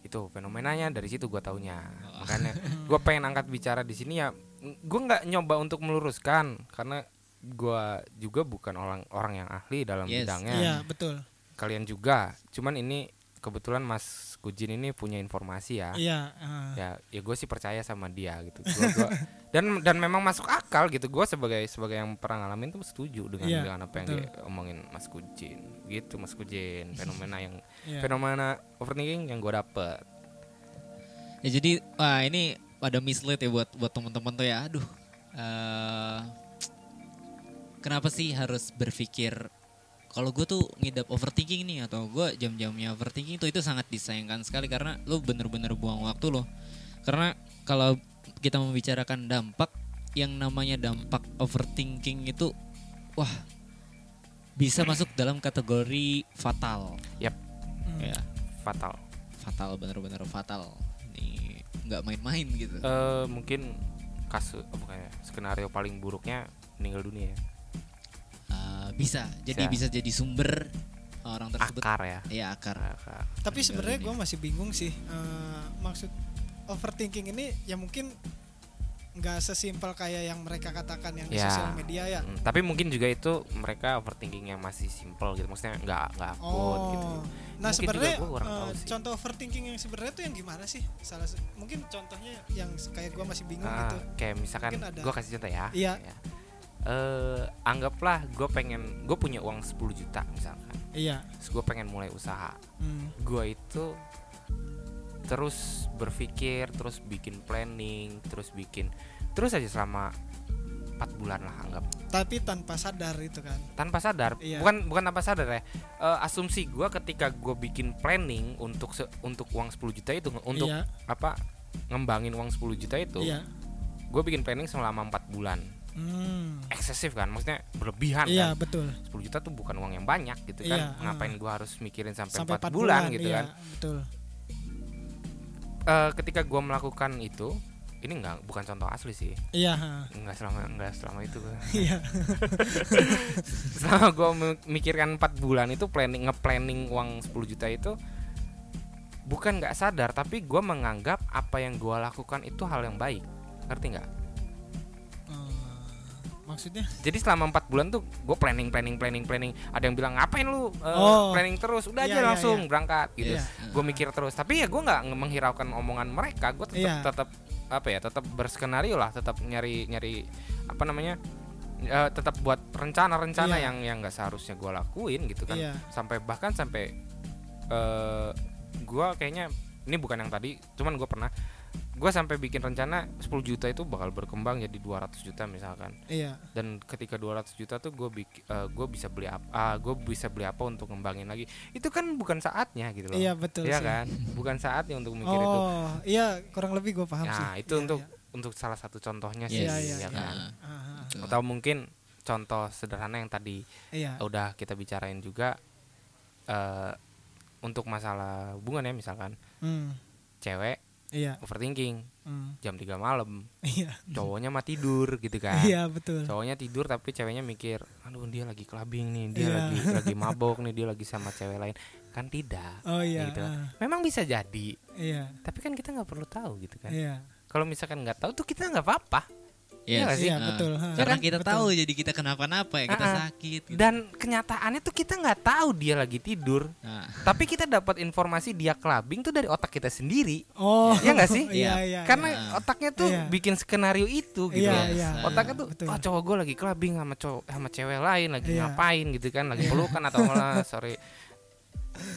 itu fenomenanya dari situ gue taunya Oh. makanya gue pengen angkat bicara di sini ya gue nggak nyoba untuk meluruskan karena gue juga bukan orang orang yang ahli dalam Yes. bidangnya. Iya betul. Kalian juga. Cuman ini kebetulan Mas Kujin ini punya informasi ya. Iya ah. ya ya gue sih percaya sama dia gitu. Gua, gua- dan dan memang masuk akal gitu. Gue sebagai sebagai yang pernah ngalamin tuh setuju dengan Iya, dengan apa yang betul. diomongin Mas Kujin gitu Mas Kujin fenomena yang Iya. fenomena overthinking yang gue dapet. Ya jadi wah ini pada mislead ya buat buat teman-teman tuh ya. Aduh. eh, kenapa sih harus berpikir kalau gue tuh ngidap overthinking nih atau gue jam-jamnya overthinking tuh itu sangat disayangkan sekali karena lo bener-bener buang waktu lo. Karena kalau kita membicarakan dampak yang namanya dampak overthinking itu wah bisa masuk dalam kategori fatal. Yap, Hmm. Ya, fatal. fatal bener-bener fatal. Nih nggak main-main gitu. Eh mungkin kasus oh, bukan ya, skenario paling buruknya meninggal dunia ya. Uh, bisa, jadi Bisa. bisa jadi sumber orang tersebut. Akar ya. Ya akar. Akar. Tapi sebenarnya gue masih bingung sih eh, maksud overthinking ini ya mungkin nggak sesimpel kayak yang mereka katakan yang di Ya. sosial media ya. Mm, tapi mungkin juga itu mereka overthinking yang masih simple gitu. Maksudnya nggak nggak akut gitu. Oh, nah Mungkin sebenarnya sih. contoh overthinking yang sebenarnya tuh yang gimana sih? Salah se- mungkin contohnya yang kayak gue masih bingung Ah, gitu. kayak misalkan gue kasih contoh ya. Iya. Ya. Eh, anggaplah gue pengen gue punya uang 10 juta misalkan. Iya. Terus gue pengen mulai usaha. Hmm. Gue itu terus berpikir, terus bikin planning, terus bikin terus aja selama empat bulan lah anggap Tapi tanpa sadar itu kan. tanpa sadar Iya. bukan bukan tanpa sadar ya Eh, asumsi gue ketika gue bikin planning untuk se- untuk uang 10 juta itu untuk Iya. apa ngembangin uang 10 juta itu Iya. gue bikin planning selama empat bulan Hmm. eksesif kan maksudnya berlebihan Iya kan betul. 10 juta tuh bukan uang yang banyak gitu kan Iya, ngapain gue harus mikirin sampai, Sampai 4 4 bulan, bulan, gitu iya, kan Betul. Eh, ketika gue melakukan itu ini nggak bukan contoh asli sih Iya. ha. nggak selama nggak selama itu Iya. selama gue memikirkan 4 bulan itu planning nge-planning uang 10 juta itu bukan nggak sadar tapi gue menganggap apa yang gue lakukan itu hal yang baik ngerti nggak maksudnya? jadi selama empat bulan tuh gue planning planning planning planning ada yang bilang ngapain lu eh, Oh. planning terus udah Iya, aja iya, langsung iya. berangkat gitu Iya. gue mikir terus tapi ya gue nggak menghiraukan omongan mereka gue tetap Iya. tetap apa ya tetap berskenario lah tetap nyari nyari apa namanya eh, tetap buat rencana-rencana Iya. yang yang nggak seharusnya gue lakuin gitu kan Iya. sampai bahkan sampai eh gue kayaknya ini bukan yang tadi cuman gue pernah gue sampai bikin rencana 10 juta itu bakal berkembang jadi 200 juta misalkan Iya. dan ketika 200 juta tuh gue gue bisa beli apa gue bisa beli apa untuk ngembangin lagi itu kan bukan saatnya gitu loh Iya betul Iya sih. kan bukan saatnya untuk mikir itu Oh, iya kurang lebih gue paham sih. nah itu Iya, untuk iya. untuk salah satu contohnya sih Yes. Iya, iya, ya iya. kan Ah, ah, Betul. atau mungkin contoh sederhana yang tadi Iya. udah kita bicarain juga eh untuk masalah hubungan ya misalkan Hmm. cewek Iya. overthinking Hmm. jam 3 malam Iya. cowoknya mah tidur gitu kan Iya betul. cowoknya tidur tapi ceweknya mikir aduh dia lagi clubbing nih dia Iya. lagi lagi mabok nih dia lagi sama cewek lain kan tidak Oh iya. gitu. ah, memang bisa jadi Iya. tapi kan kita nggak perlu tahu gitu kan Iya. kalau misalkan nggak tahu tuh kita nggak apa-apa Yes. nggak sih? Iya Ah. betul. ha. Karena Kan? kita Betul. tahu jadi kita kenapa-napa ya, kita ah. sakit. gitu. dan kenyataannya tuh kita nggak tahu dia lagi tidur Nah, tapi kita dapat informasi dia clubbing tuh dari otak kita sendiri Oh. Iya nggak sih? Iya iya. karena iya. otaknya tuh Iya. bikin skenario itu gitu Iya iya. otaknya tuh Betul. oh cowok gue lagi clubbing sama cowok sama cewek lain lagi Iya. ngapain gitu kan lagi pelukan atau malah sorry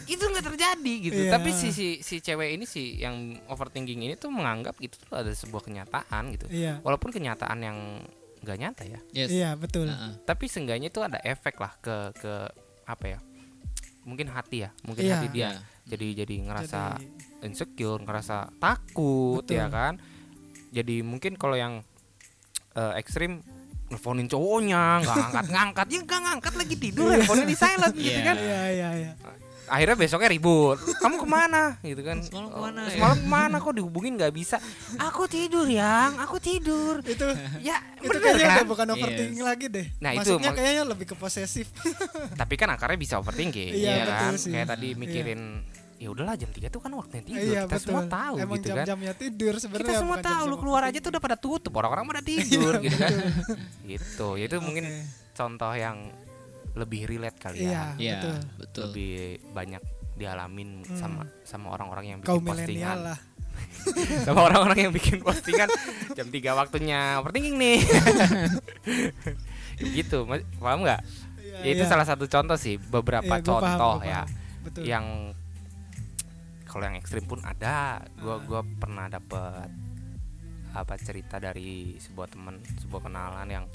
itu nggak terjadi gitu Iya. tapi si si si cewek ini sih yang overthinking ini tuh menganggap itu tuh ada sebuah kenyataan gitu Iya. walaupun kenyataan yang nggak nyata ya yes. Iya betul. Ah, ah. tapi seenggaknya itu ada efek lah ke ke apa ya mungkin hati ya mungkin Iya. hati dia Iya. jadi jadi ngerasa Jadi, insecure ngerasa takut Betul. ya kan jadi mungkin kalau yang eh, ekstrim nelfonin cowoknya nggak ngangkat ngangkat ya nggak ngangkat lagi tidur handphonenya di silent gitu Iya. kan Iya iya iya. Akhirnya besoknya ribut kamu ke mana gitu kan Semalam "Oh, ke mana ya?" semalam ke mana kok dihubungin nggak bisa aku tidur yang aku tidur Itu ya itu bener kayaknya kan udah bukan Yes. overthinking lagi deh. Nah, itu Masuknya mak- kayaknya lebih ke posesif. tapi kan akarnya bisa overthinking Iya, ya betul kan sih. kayak tadi Iya. mikirin ya udahlah jam 3 tuh kan waktunya tidur iya kita betul. semua tahu Emang gitu kan jam-jamnya tidur sebenarnya. kita semua tahu lu keluar aja tuh udah pada tutup orang-orang pada tidur gitu kan gitu ya itu mungkin contoh yang lebih relate kali Iya. ya Iya, Betul. betul. lebih banyak dialamin Hmm. sama sama orang-orang yang bikin milenial postingan lah. sama orang-orang yang bikin postingan jam 3 waktunya overthinking nih gitu paham nggak Iya, ya, itu iya. salah satu contoh sih beberapa Iya, paham, contoh gua ya paham. Betul. yang kalau yang ekstrim pun ada gua Ah. gua pernah dapet apa cerita dari sebuah teman sebuah kenalan yang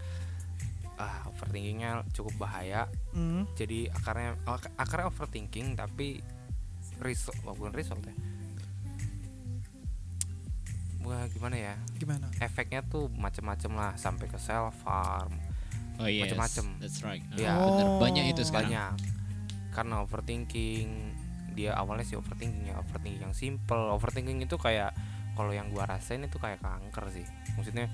ah overthinkingnya cukup bahaya Hmm. jadi akarnya ak- akarnya overthinking tapi result oh, bukan result ya Wah, gimana ya Gimana? efeknya tuh macem-macem lah sampai ke self harm Oh yes, Macem-macem. that's right. Bener. Oh. banyak itu sekarang. banyak karena overthinking dia awalnya sih overthinking ya overthinking yang simple overthinking itu kayak kalau yang gua rasain itu kayak kanker sih maksudnya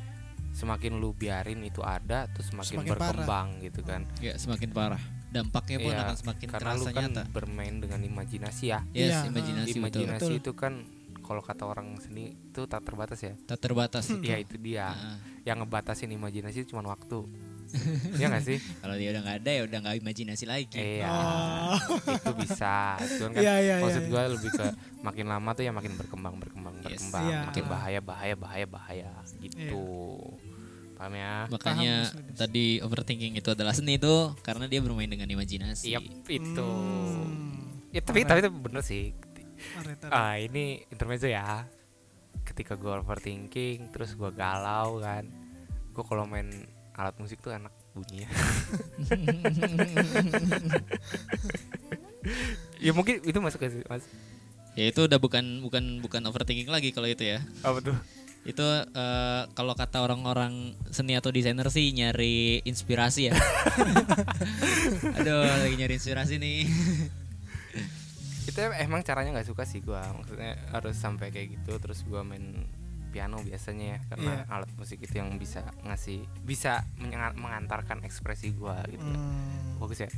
semakin lu biarin itu ada terus semakin, Semakin parah. berkembang gitu kan Ya semakin parah. Dampaknya pun Iya, akan semakin karena lu terasa kan nyata. bermain dengan imajinasi ya Yes, Iya, imajinasi, betul. imajinasi Betul. itu kan kalau kata orang seni itu tak terbatas ya Tak terbatas. itu. ya itu dia Ah, yang ngebatasin imajinasi cuma waktu Iya gak sih kalau dia udah nggak ada ya udah nggak imajinasi lagi. Iya, Oh. itu bisa. Cuman kan Iya, iya, maksud iya, gue lebih ke makin lama tuh ya makin berkembang, berkembang, Yes. berkembang, Iya. makin bahaya, bahaya, bahaya, bahaya, gitu. Paham ya? Makanya Paham, tadi overthinking itu adalah seni tuh karena dia bermain dengan imajinasi. Yap, itu. Hmm. Ya, tapi tapi itu bener sih. Ah, ini intermezzo ya. Ketika gue overthinking, terus gue galau kan. Gue kalau main alat musik tuh enak bunyinya. ya mungkin itu masuk ke sih, Mas. Ya itu udah bukan bukan bukan overthinking lagi kalau itu ya. Apa tuh? Itu eh, kalau kata orang-orang seni atau desainer sih nyari inspirasi ya. Aduh, lagi nyari inspirasi nih. itu emang caranya nggak suka sih gua maksudnya harus sampai kayak gitu terus gua main piano biasanya ya karena Iya. alat musik itu yang bisa ngasih bisa mengantarkan ekspresi gua gitu Hmm. bagus ya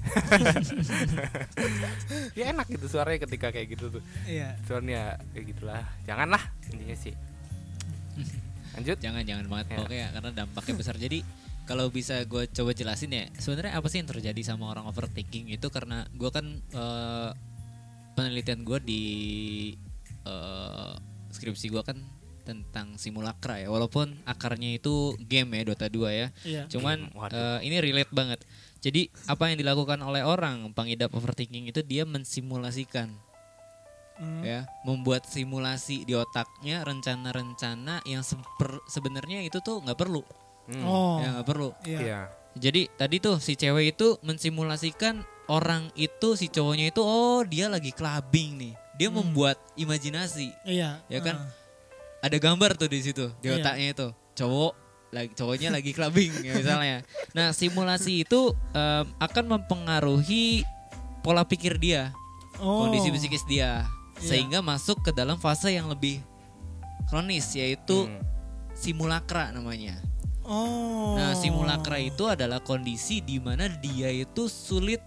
ya enak gitu suaranya ketika kayak gitu tuh Iya. suaranya kayak gitulah janganlah intinya sih lanjut jangan jangan banget Ya. pokoknya karena dampaknya besar. Jadi kalau bisa gue coba jelasin ya, sebenarnya apa sih yang terjadi sama orang overthinking itu karena gue kan eh, penelitian gue di eh, skripsi gue kan tentang simulakra ya, walaupun akarnya itu game ya Dota 2 ya. Iya. Cuman eh, ini relate banget. Jadi apa yang dilakukan oleh orang pengidap overthinking itu dia mensimulasikan Hmm. ya, membuat simulasi di otaknya rencana-rencana yang sebenarnya itu tuh nggak perlu, Hmm, Oh. ya nggak perlu. Iya. iya Jadi tadi tuh si cewek itu mensimulasikan orang itu si cowoknya itu oh dia lagi clubbing nih, dia Hmm. membuat imajinasi, Iya. Ya kan? Ah. ada gambar tuh di situ di Iya. otaknya itu cowok lagi cowoknya lagi clubbing ya misalnya. Nah simulasi itu em, akan mempengaruhi pola pikir dia, Oh. kondisi psikis dia, Iya. sehingga masuk ke dalam fase yang lebih kronis yaitu Hmm. simulakra namanya. Oh. Nah simulakra itu adalah kondisi di mana dia itu sulit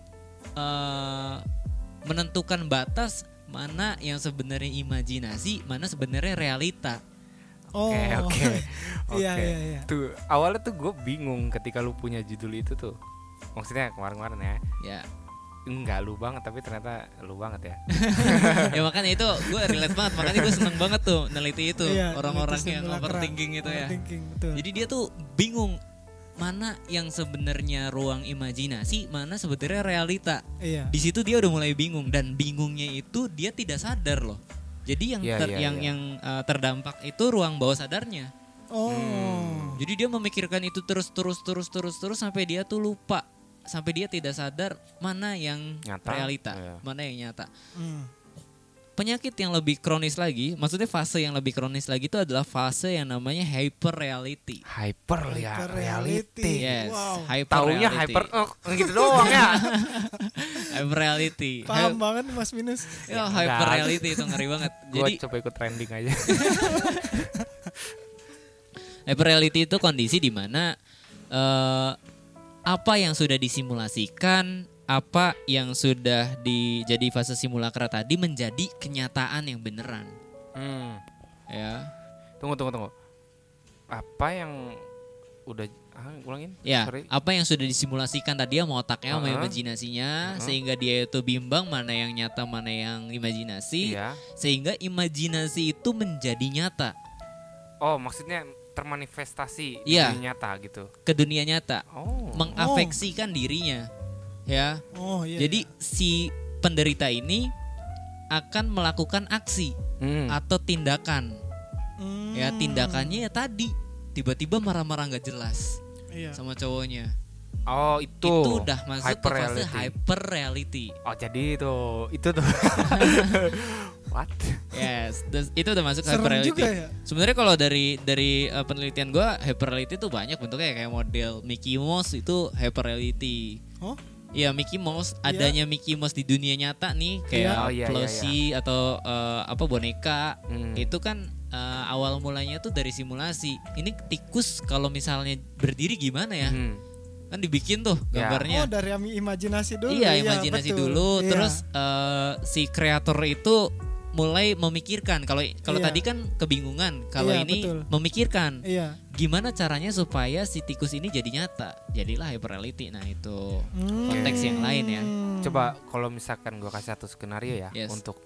eh, menentukan batas mana yang sebenarnya imajinasi, mana sebenarnya realita. Oh. Oke oke oke. Iya, iya, iya. Tuh awalnya tuh gue bingung ketika lu punya judul itu tuh. Maksudnya kemarin-kemarin ya. Ya, Enggak lu banget tapi ternyata lu banget ya. ya makanya itu gue relate banget, makanya gue seneng banget tuh neliti itu Iya, orang-orang yang overthinking itu ya. Overthinking, betul. Jadi dia tuh bingung mana yang sebenarnya ruang imajinasi, mana sebenarnya realita. iya. Di situ dia udah mulai bingung dan bingungnya itu dia tidak sadar loh. Jadi yang Iya, ter- iya, yang iya. yang uh, terdampak itu ruang bawah sadarnya. Oh. Hmm. Jadi dia memikirkan itu terus terus terus terus terus sampai dia tuh lupa, sampai dia tidak sadar mana yang Nyata, realita, iya. mana yang nyata. Hmm. Penyakit yang lebih kronis lagi, maksudnya fase yang lebih kronis lagi itu adalah fase yang namanya hyper reality. Hyper, ya Hyper reality. Yes, Wow. hyper Taunya reality. hyper oh, gitu doang ya. hyper reality. Paham banget Mas Minus. Ya, Ya, hyper enggak. reality itu ngeri banget. Gua Jadi coba ikut trending aja. hyper reality itu kondisi di mana eh, apa yang sudah disimulasikan, apa yang sudah di jadi fase simulakra tadi menjadi kenyataan yang beneran. hmm. Ya. Tunggu tunggu tunggu. Apa yang udah ah, ulangin? Ya, Sorry. apa yang sudah disimulasikan tadi sama otaknya sama Uh-huh. imajinasinya Uh-huh. sehingga dia itu bimbang mana yang nyata mana yang imajinasi Iya. sehingga imajinasi itu menjadi nyata Oh, maksudnya termanifestasi Iya. di nyata gitu. ke dunia nyata Oh. mengafeksikan dirinya ya Oh iya. jadi si penderita ini akan melakukan aksi Hmm. atau tindakan Hmm. ya tindakannya ya tadi tiba-tiba marah-marah nggak jelas Iya. sama cowoknya Oh itu. itu udah masuk hyper ke fase reality. hyper reality Oh jadi itu itu tuh. What? yes itu udah masuk Serem hyper reality juga ya. sebenarnya kalau dari dari uh, penelitian gua hyper reality itu banyak bentuknya kayak model Mickey Mouse itu hyper reality Oh, Iya Mickey Mouse, Iya. adanya Mickey Mouse di dunia nyata nih kayak Iya. Oh, iya, iya, Plushie atau uh, apa boneka Hmm. itu kan uh, awal mulanya tuh dari simulasi. Ini tikus kalau misalnya berdiri gimana ya? Hmm. Kan dibikin tuh Ya. gambarnya. oh dari imajinasi dulu. iya, imajinasi betul. dulu. Iya. Terus uh, si kreator itu mulai memikirkan. Kalau kalau Iya. tadi kan kebingungan, kalau Iya, ini betul. memikirkan Iya. gimana caranya supaya si tikus ini jadi nyata. Jadilah hyper reality. Nah, itu Hmm. konteks yang lain ya. Coba kalau misalkan gua kasih satu skenario ya Yes. untuk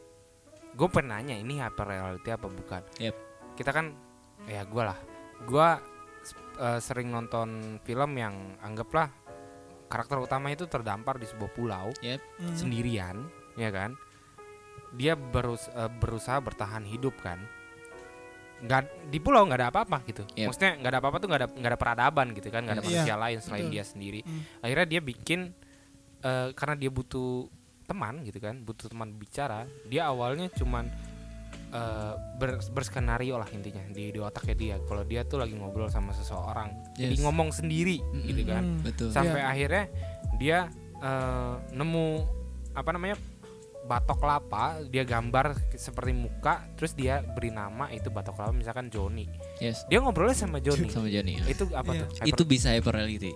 gue pernah nanya ini hyper reality apa bukan? Yep. Kita kan ya gua lah. Gua eh, sering nonton film yang anggaplah karakter utama itu terdampar di sebuah pulau Yep. Hmm. sendirian, ya kan? Dia berus- eh, berusaha bertahan hidup kan. Nggak di pulau nggak ada apa-apa gitu. Yep. Maksudnya nggak ada apa-apa tuh nggak ada nggak ada peradaban gitu kan, nggak ada Iya, manusia lain selain betul. dia sendiri. Hmm. Akhirnya dia bikin eh, karena dia butuh teman gitu kan, butuh teman bicara. Dia awalnya cuman eh, ber- berskenario lah intinya di di otaknya dia. Kalau dia tuh lagi ngobrol sama seseorang, jadi Yes. ngomong sendiri Mm-mm. gitu kan Hmm. Betul. sampai Iya. akhirnya dia eh, nemu apa namanya batok kelapa dia gambar seperti muka terus dia beri nama itu batok kelapa misalkan Joni Yes. dia ngobrolnya sama Joni Sama Johnny ya. itu apa Iya. tuh Hyper- Itu bisa hyper reality.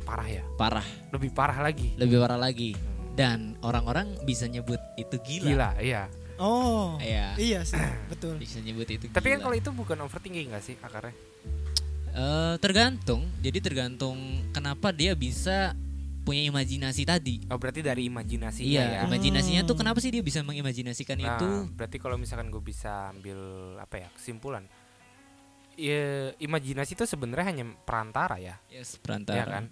parah ya Parah, lebih parah lagi lebih parah lagi. Dan orang-orang bisa nyebut itu gila. gila iya Oh. Iya. Iya sih, betul. Bisa nyebut itu tapi kan gila. kalau itu bukan overthinking gak sih akarnya Eh, tergantung. Jadi tergantung kenapa dia bisa punya imajinasi tadi. oh berarti dari imajinasinya Iya, ya imajinasinya tuh Hmm. kenapa sih dia bisa mengimajinasikan Nah, itu? berarti kalau misalkan gue bisa ambil apa ya kesimpulan ya imajinasi itu sebenarnya hanya perantara ya Yes, perantara. Iya kan?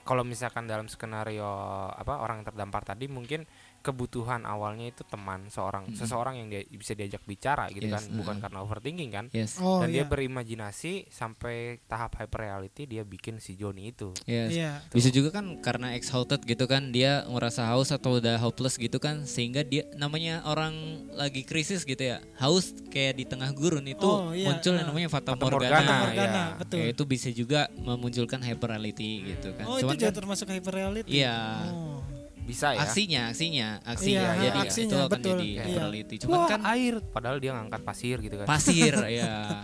Kalau misalkan dalam skenario apa orang yang terdampar tadi mungkin kebutuhan awalnya itu teman seorang Mm-mm. seseorang yang dia bisa diajak bicara gitu Yes, kan bukan uh-uh. karena overthinking kan Yes. Oh dan dia iya. berimajinasi sampai tahap hyper reality dia bikin si Joni itu Yes. Iya. Bisa juga kan karena exhausted gitu kan dia ngerasa haus atau udah hopeless gitu kan sehingga dia namanya orang lagi krisis gitu ya haus kayak di tengah gurun itu Oh, iya, muncul yang iya. namanya fata Fata morgana. Morgana, Morgana, ya. betul. Ya, itu bisa juga memunculkan hyper reality gitu kan. Oh, Cuman itu juga kan termasuk hyper reality. Iya. Oh. Bisa ya aksinya, aksinya, Iya, aksinya. jadi ya, aksinya, itu akan betul. jadi Iya. Cuman Wah, kan air padahal dia ngangkat pasir gitu kan pasir ya.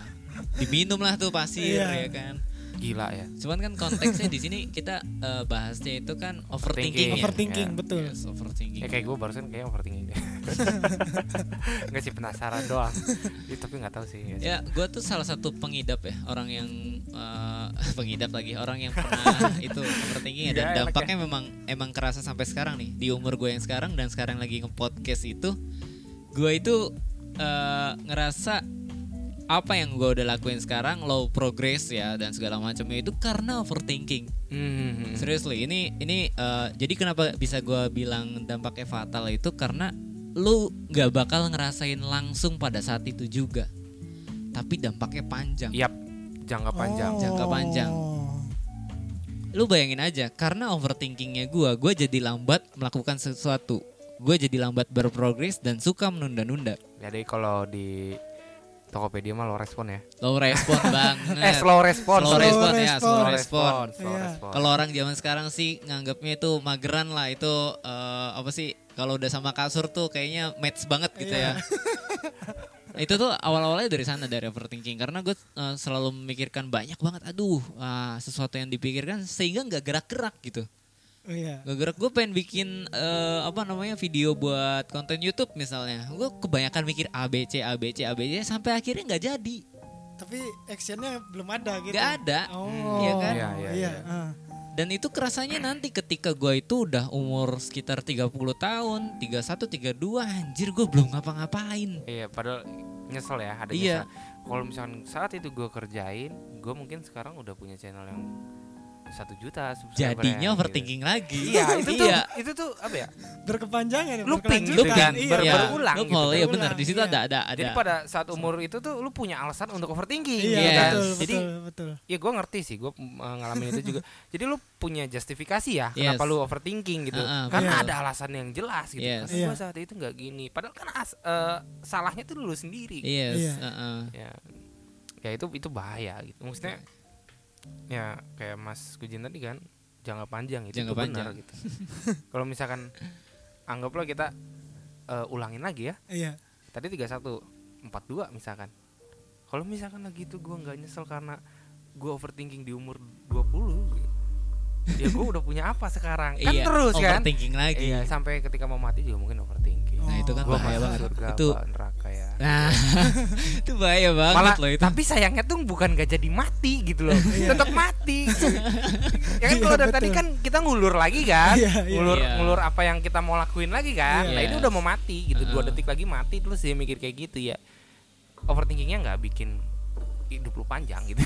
Diminum lah tuh pasir Iya. ya kan. Gila ya Cuman kan konteksnya di sini kita eh, bahasnya itu kan overthinking. ya. Overthinking, Ya. betul. Yes, overthinking. ya kayak gue barusan kayak overthinking deh nggak sih penasaran doang Ya, tapi nggak tahu sih sih. Ya, gue tuh salah satu pengidap ya, orang yang eh, pengidap lagi, orang yang pernah itu overthinking ya, dan Ya, enak dampaknya memang emang kerasa sampai sekarang nih di umur gue yang sekarang dan sekarang lagi nge-podcast itu, gue itu eh, ngerasa apa yang gue udah lakuin sekarang low progress ya dan segala macamnya itu karena overthinking. Hmm. Seriously, ini ini eh, jadi kenapa bisa gue bilang dampaknya fatal itu karena lu nggak bakal ngerasain langsung pada saat itu juga, tapi dampaknya panjang. Yap, jangka panjang. Oh. Jangka panjang. Lu bayangin aja, karena overthinkingnya gue, gue jadi lambat melakukan sesuatu. Gue jadi lambat berprogres dan suka menunda-nunda. Jadi kalau di Tokopedia mah low respon ya. Low respon banget. Eh slow respon. Slow Slow respon ya, respon. slow Slow respon. respon. Iya. respon. Kalau orang zaman sekarang sih nganggapnya itu mageran lah itu eh, apa sih kalau udah sama kasur tuh kayaknya match banget gitu ya. itu tuh awal-awalnya dari sana dari overthinking karena gue eh, selalu memikirkan banyak banget aduh ah, sesuatu yang dipikirkan sehingga nggak gerak-gerak gitu Oh, iya. nggak gerak gue pengen bikin eh, apa namanya video buat konten YouTube misalnya gue kebanyakan mikir ABC ABC ABC sampai akhirnya nggak jadi Tapi actionnya belum ada gitu. nggak ada Oh. Iya kan? Iya, iya, iya. iya. ah. Dan itu kerasanya nanti ketika gue itu udah umur sekitar 30 tahun, 31, 32, anjir gue belum ngapa-ngapain. Iya, padahal nyesel ya ada Iya. Kalau misalkan saat itu gue kerjain, gue mungkin sekarang udah punya channel yang satu juta subscriber Jadinya overthinking lagi. Iya, itu tuh iya. itu tuh apa ya? berkepanjangan ya, Looping gitu Looping, kan, Iya, ber- Iya, berulang loophole, gitu. iya benar. Di situ iya. ada ada ada. Jadi pada saat umur itu tuh lu punya alasan untuk overthinking Iya, gitu kan. betul, Jadi betul, betul. ya gue ngerti sih, gue ngalamin itu juga. Jadi lu punya justifikasi ya, Yes. kenapa lu overthinking gitu? Uh-uh, Karena betul. ada alasan yang jelas gitu. Yes. Karena gue Iya. saat itu nggak gini. Padahal kan as- eh, salahnya tuh lu sendiri. Yes, Iya. heeh. Ya, ya itu itu bahaya gitu. Maksudnya ya kayak Mas Kujin tadi kan jangka panjang itu Jangka benar panjang. gitu. Kalau misalkan anggaplah kita eh, ulangin lagi ya. Iya. Tadi 31 42 misalkan. Kalau misalkan lagi itu gua nggak nyesel karena gua overthinking di umur 20 gitu. Ya gua udah punya apa sekarang? Kan Iya, terus kan? overthinking lagi. Iya, sampai ketika mau mati juga mungkin overthinking. Nah, itu kan Gua bahaya banget. surga, Itu neraka ya. Nah, itu bahaya banget Malah loh itu. tapi sayangnya tuh bukan gak jadi mati gitu loh. Tetap mati. ya kan Iya, kalau dari tadi kan kita ngulur lagi kan? Iya, iya. Ngulur Iya. ngulur apa yang kita mau lakuin lagi kan? Iya. Nah, itu udah mau mati gitu. Dua detik lagi mati terus dia mikir kayak gitu ya. Overthinkingnya nggak bikin hidup lu panjang gitu.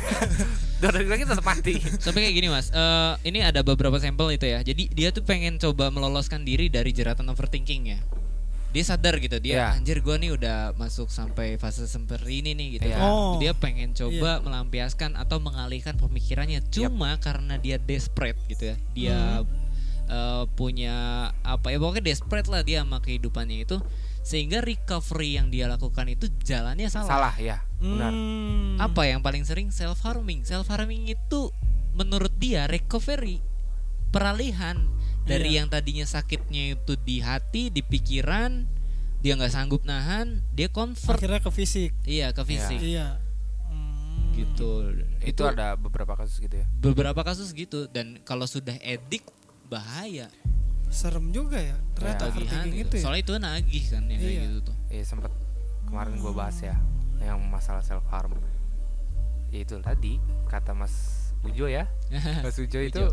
Dua detik lagi tetap mati. Sampai kayak gini mas, Eh, ini ada beberapa sampel itu ya. Jadi dia tuh pengen coba meloloskan diri dari jeratan overthinking ya. Dia sadar gitu, dia Iya. anjir gua nih udah masuk sampai fase seperti ini nih gitu. Iya. kan. Oh. Dia pengen coba melampiaskan atau mengalihkan pemikirannya. Cuma karena dia desperate gitu ya, dia eh, punya apa ya pokoknya desperate lah dia sama kehidupannya itu, sehingga recovery yang dia lakukan itu jalannya salah. Salah ya. Benar. Hmm. Apa yang paling sering self harming? Self harming itu menurut dia recovery peralihan dari Iya. yang tadinya sakitnya itu di hati, di pikiran, dia nggak sanggup nahan, dia convert akhirnya ke fisik. iya ke fisik Iya. Hmm. gitu. Itu ada beberapa kasus gitu ya. beberapa kasus gitu dan kalau sudah edik bahaya serem juga ya. Ternyata Ya. overthinking gitu. itu ya. Soalnya itu nagih kan yang kayak Iya. gitu tuh. Iya sempat kemarin gua bahas ya yang masalah self harm. Ya itu tadi kata Mas Ujo ya. Mas Ujo itu.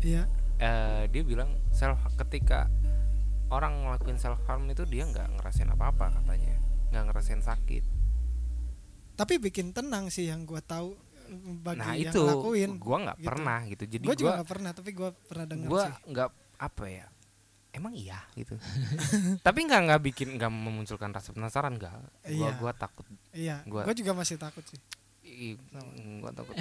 Iya. Eh, dia bilang self ketika orang ngelakuin self harm itu dia nggak ngerasain apa-apa katanya nggak ngerasain sakit Tapi bikin tenang sih yang gua tahu bagi nah yang itu lakuin. gua nggak gitu. pernah gitu jadi Gue juga nggak pernah, tapi gue pernah dengar gua sih. nggak apa ya emang iya gitu tapi nggak nggak bikin nggak memunculkan rasa penasaran nggak gua Iya. gua takut Iya, gua- gue juga masih takut sih. Ih, gua takut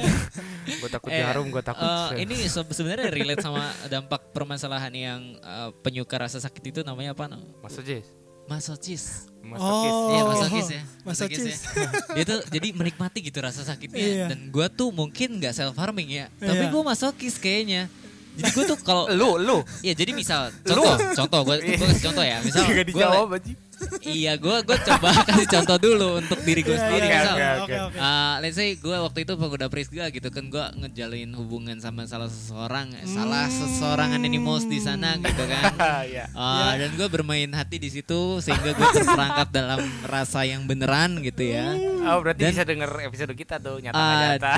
gua takut Eh, jarum gua takut sel. ini se- sebenarnya relate sama dampak permasalahan yang eh, penyuka rasa sakit itu namanya apa? no? maksudnya Masochis. masokis Oh. Iya masokis ya. Masochis. ya. Dia tuh jadi menikmati gitu rasa sakitnya. Iya. Dan gua tuh mungkin nggak self harming ya, tapi Iya. gua masokis kayaknya. Jadi gua tuh kalau lu lu ya jadi misal contoh, contoh gua gua kasih contoh ya. Misal Nggak gua dijawab aja iya gua gua coba kasih contoh dulu untuk diri gua Iya, sendiri iya, misal. oke, iya, oke. Oke, oke. Uh, let's say gue waktu itu pengguna Prisga gitu kan gue ngejalin hubungan sama salah seseorang salah seseorang animals di sana gitu kan Uh, dan gue bermain hati di situ sehingga gue terperangkap dalam rasa yang beneran gitu ya oh berarti Dan- bisa denger episode kita tuh nyata Aduh.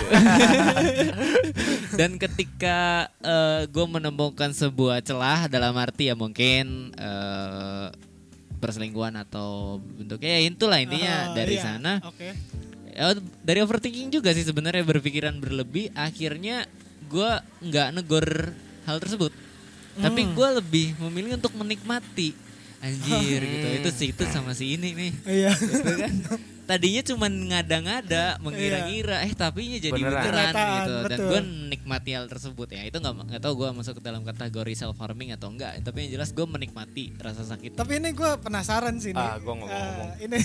dan ketika gue menemukan sebuah celah dalam arti ya mungkin eh, perselingkuhan atau bentuknya ya itulah intinya. Ah, dari iya, sana Oke. Ya, dari overthinking juga sih sebenarnya berpikiran berlebih. Akhirnya gue nggak negor hal tersebut. Tapi Hmm. gue lebih memilih untuk menikmati. Anjir gitu. Itu sih itu sama si ini nih. Iya. gitu kan tadinya cuma ngada-ngada mengira-ngira eh tapi jadi Beneran. beneran, gitu. Dan gue menikmati hal tersebut ya. Itu nggak nggak tahu gue masuk ke dalam kategori self harming atau enggak tapi yang jelas gue menikmati rasa sakit. Tapi ini gue penasaran sih nih. Ah, gua nggak mau Eh, ngomong. ini.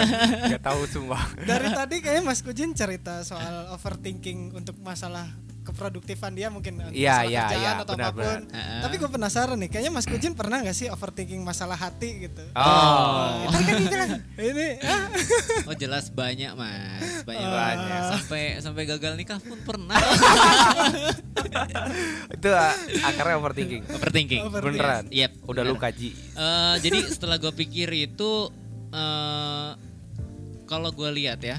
Nggak tahu semua. Dari tadi kayaknya Mas Kujin cerita soal overthinking untuk masalah keproduktifan dia mungkin untuk Iya, masalah iya, kerjaan iya, atau benar, apa pun. benar. Tapi gue penasaran nih, kayaknya Mas Kujin pernah nggak sih overthinking masalah hati gitu? oh. Kan ini ah, oh jelas banyak mas. Banyak. Ah. banyak. Sampai sampai gagal nikah pun pernah. Itu ah, akarnya overthinking. Overthinking. Overthinking. beneran. Yep, udah lu kaji. Eh, jadi setelah gue pikir itu eh kalau gue lihat ya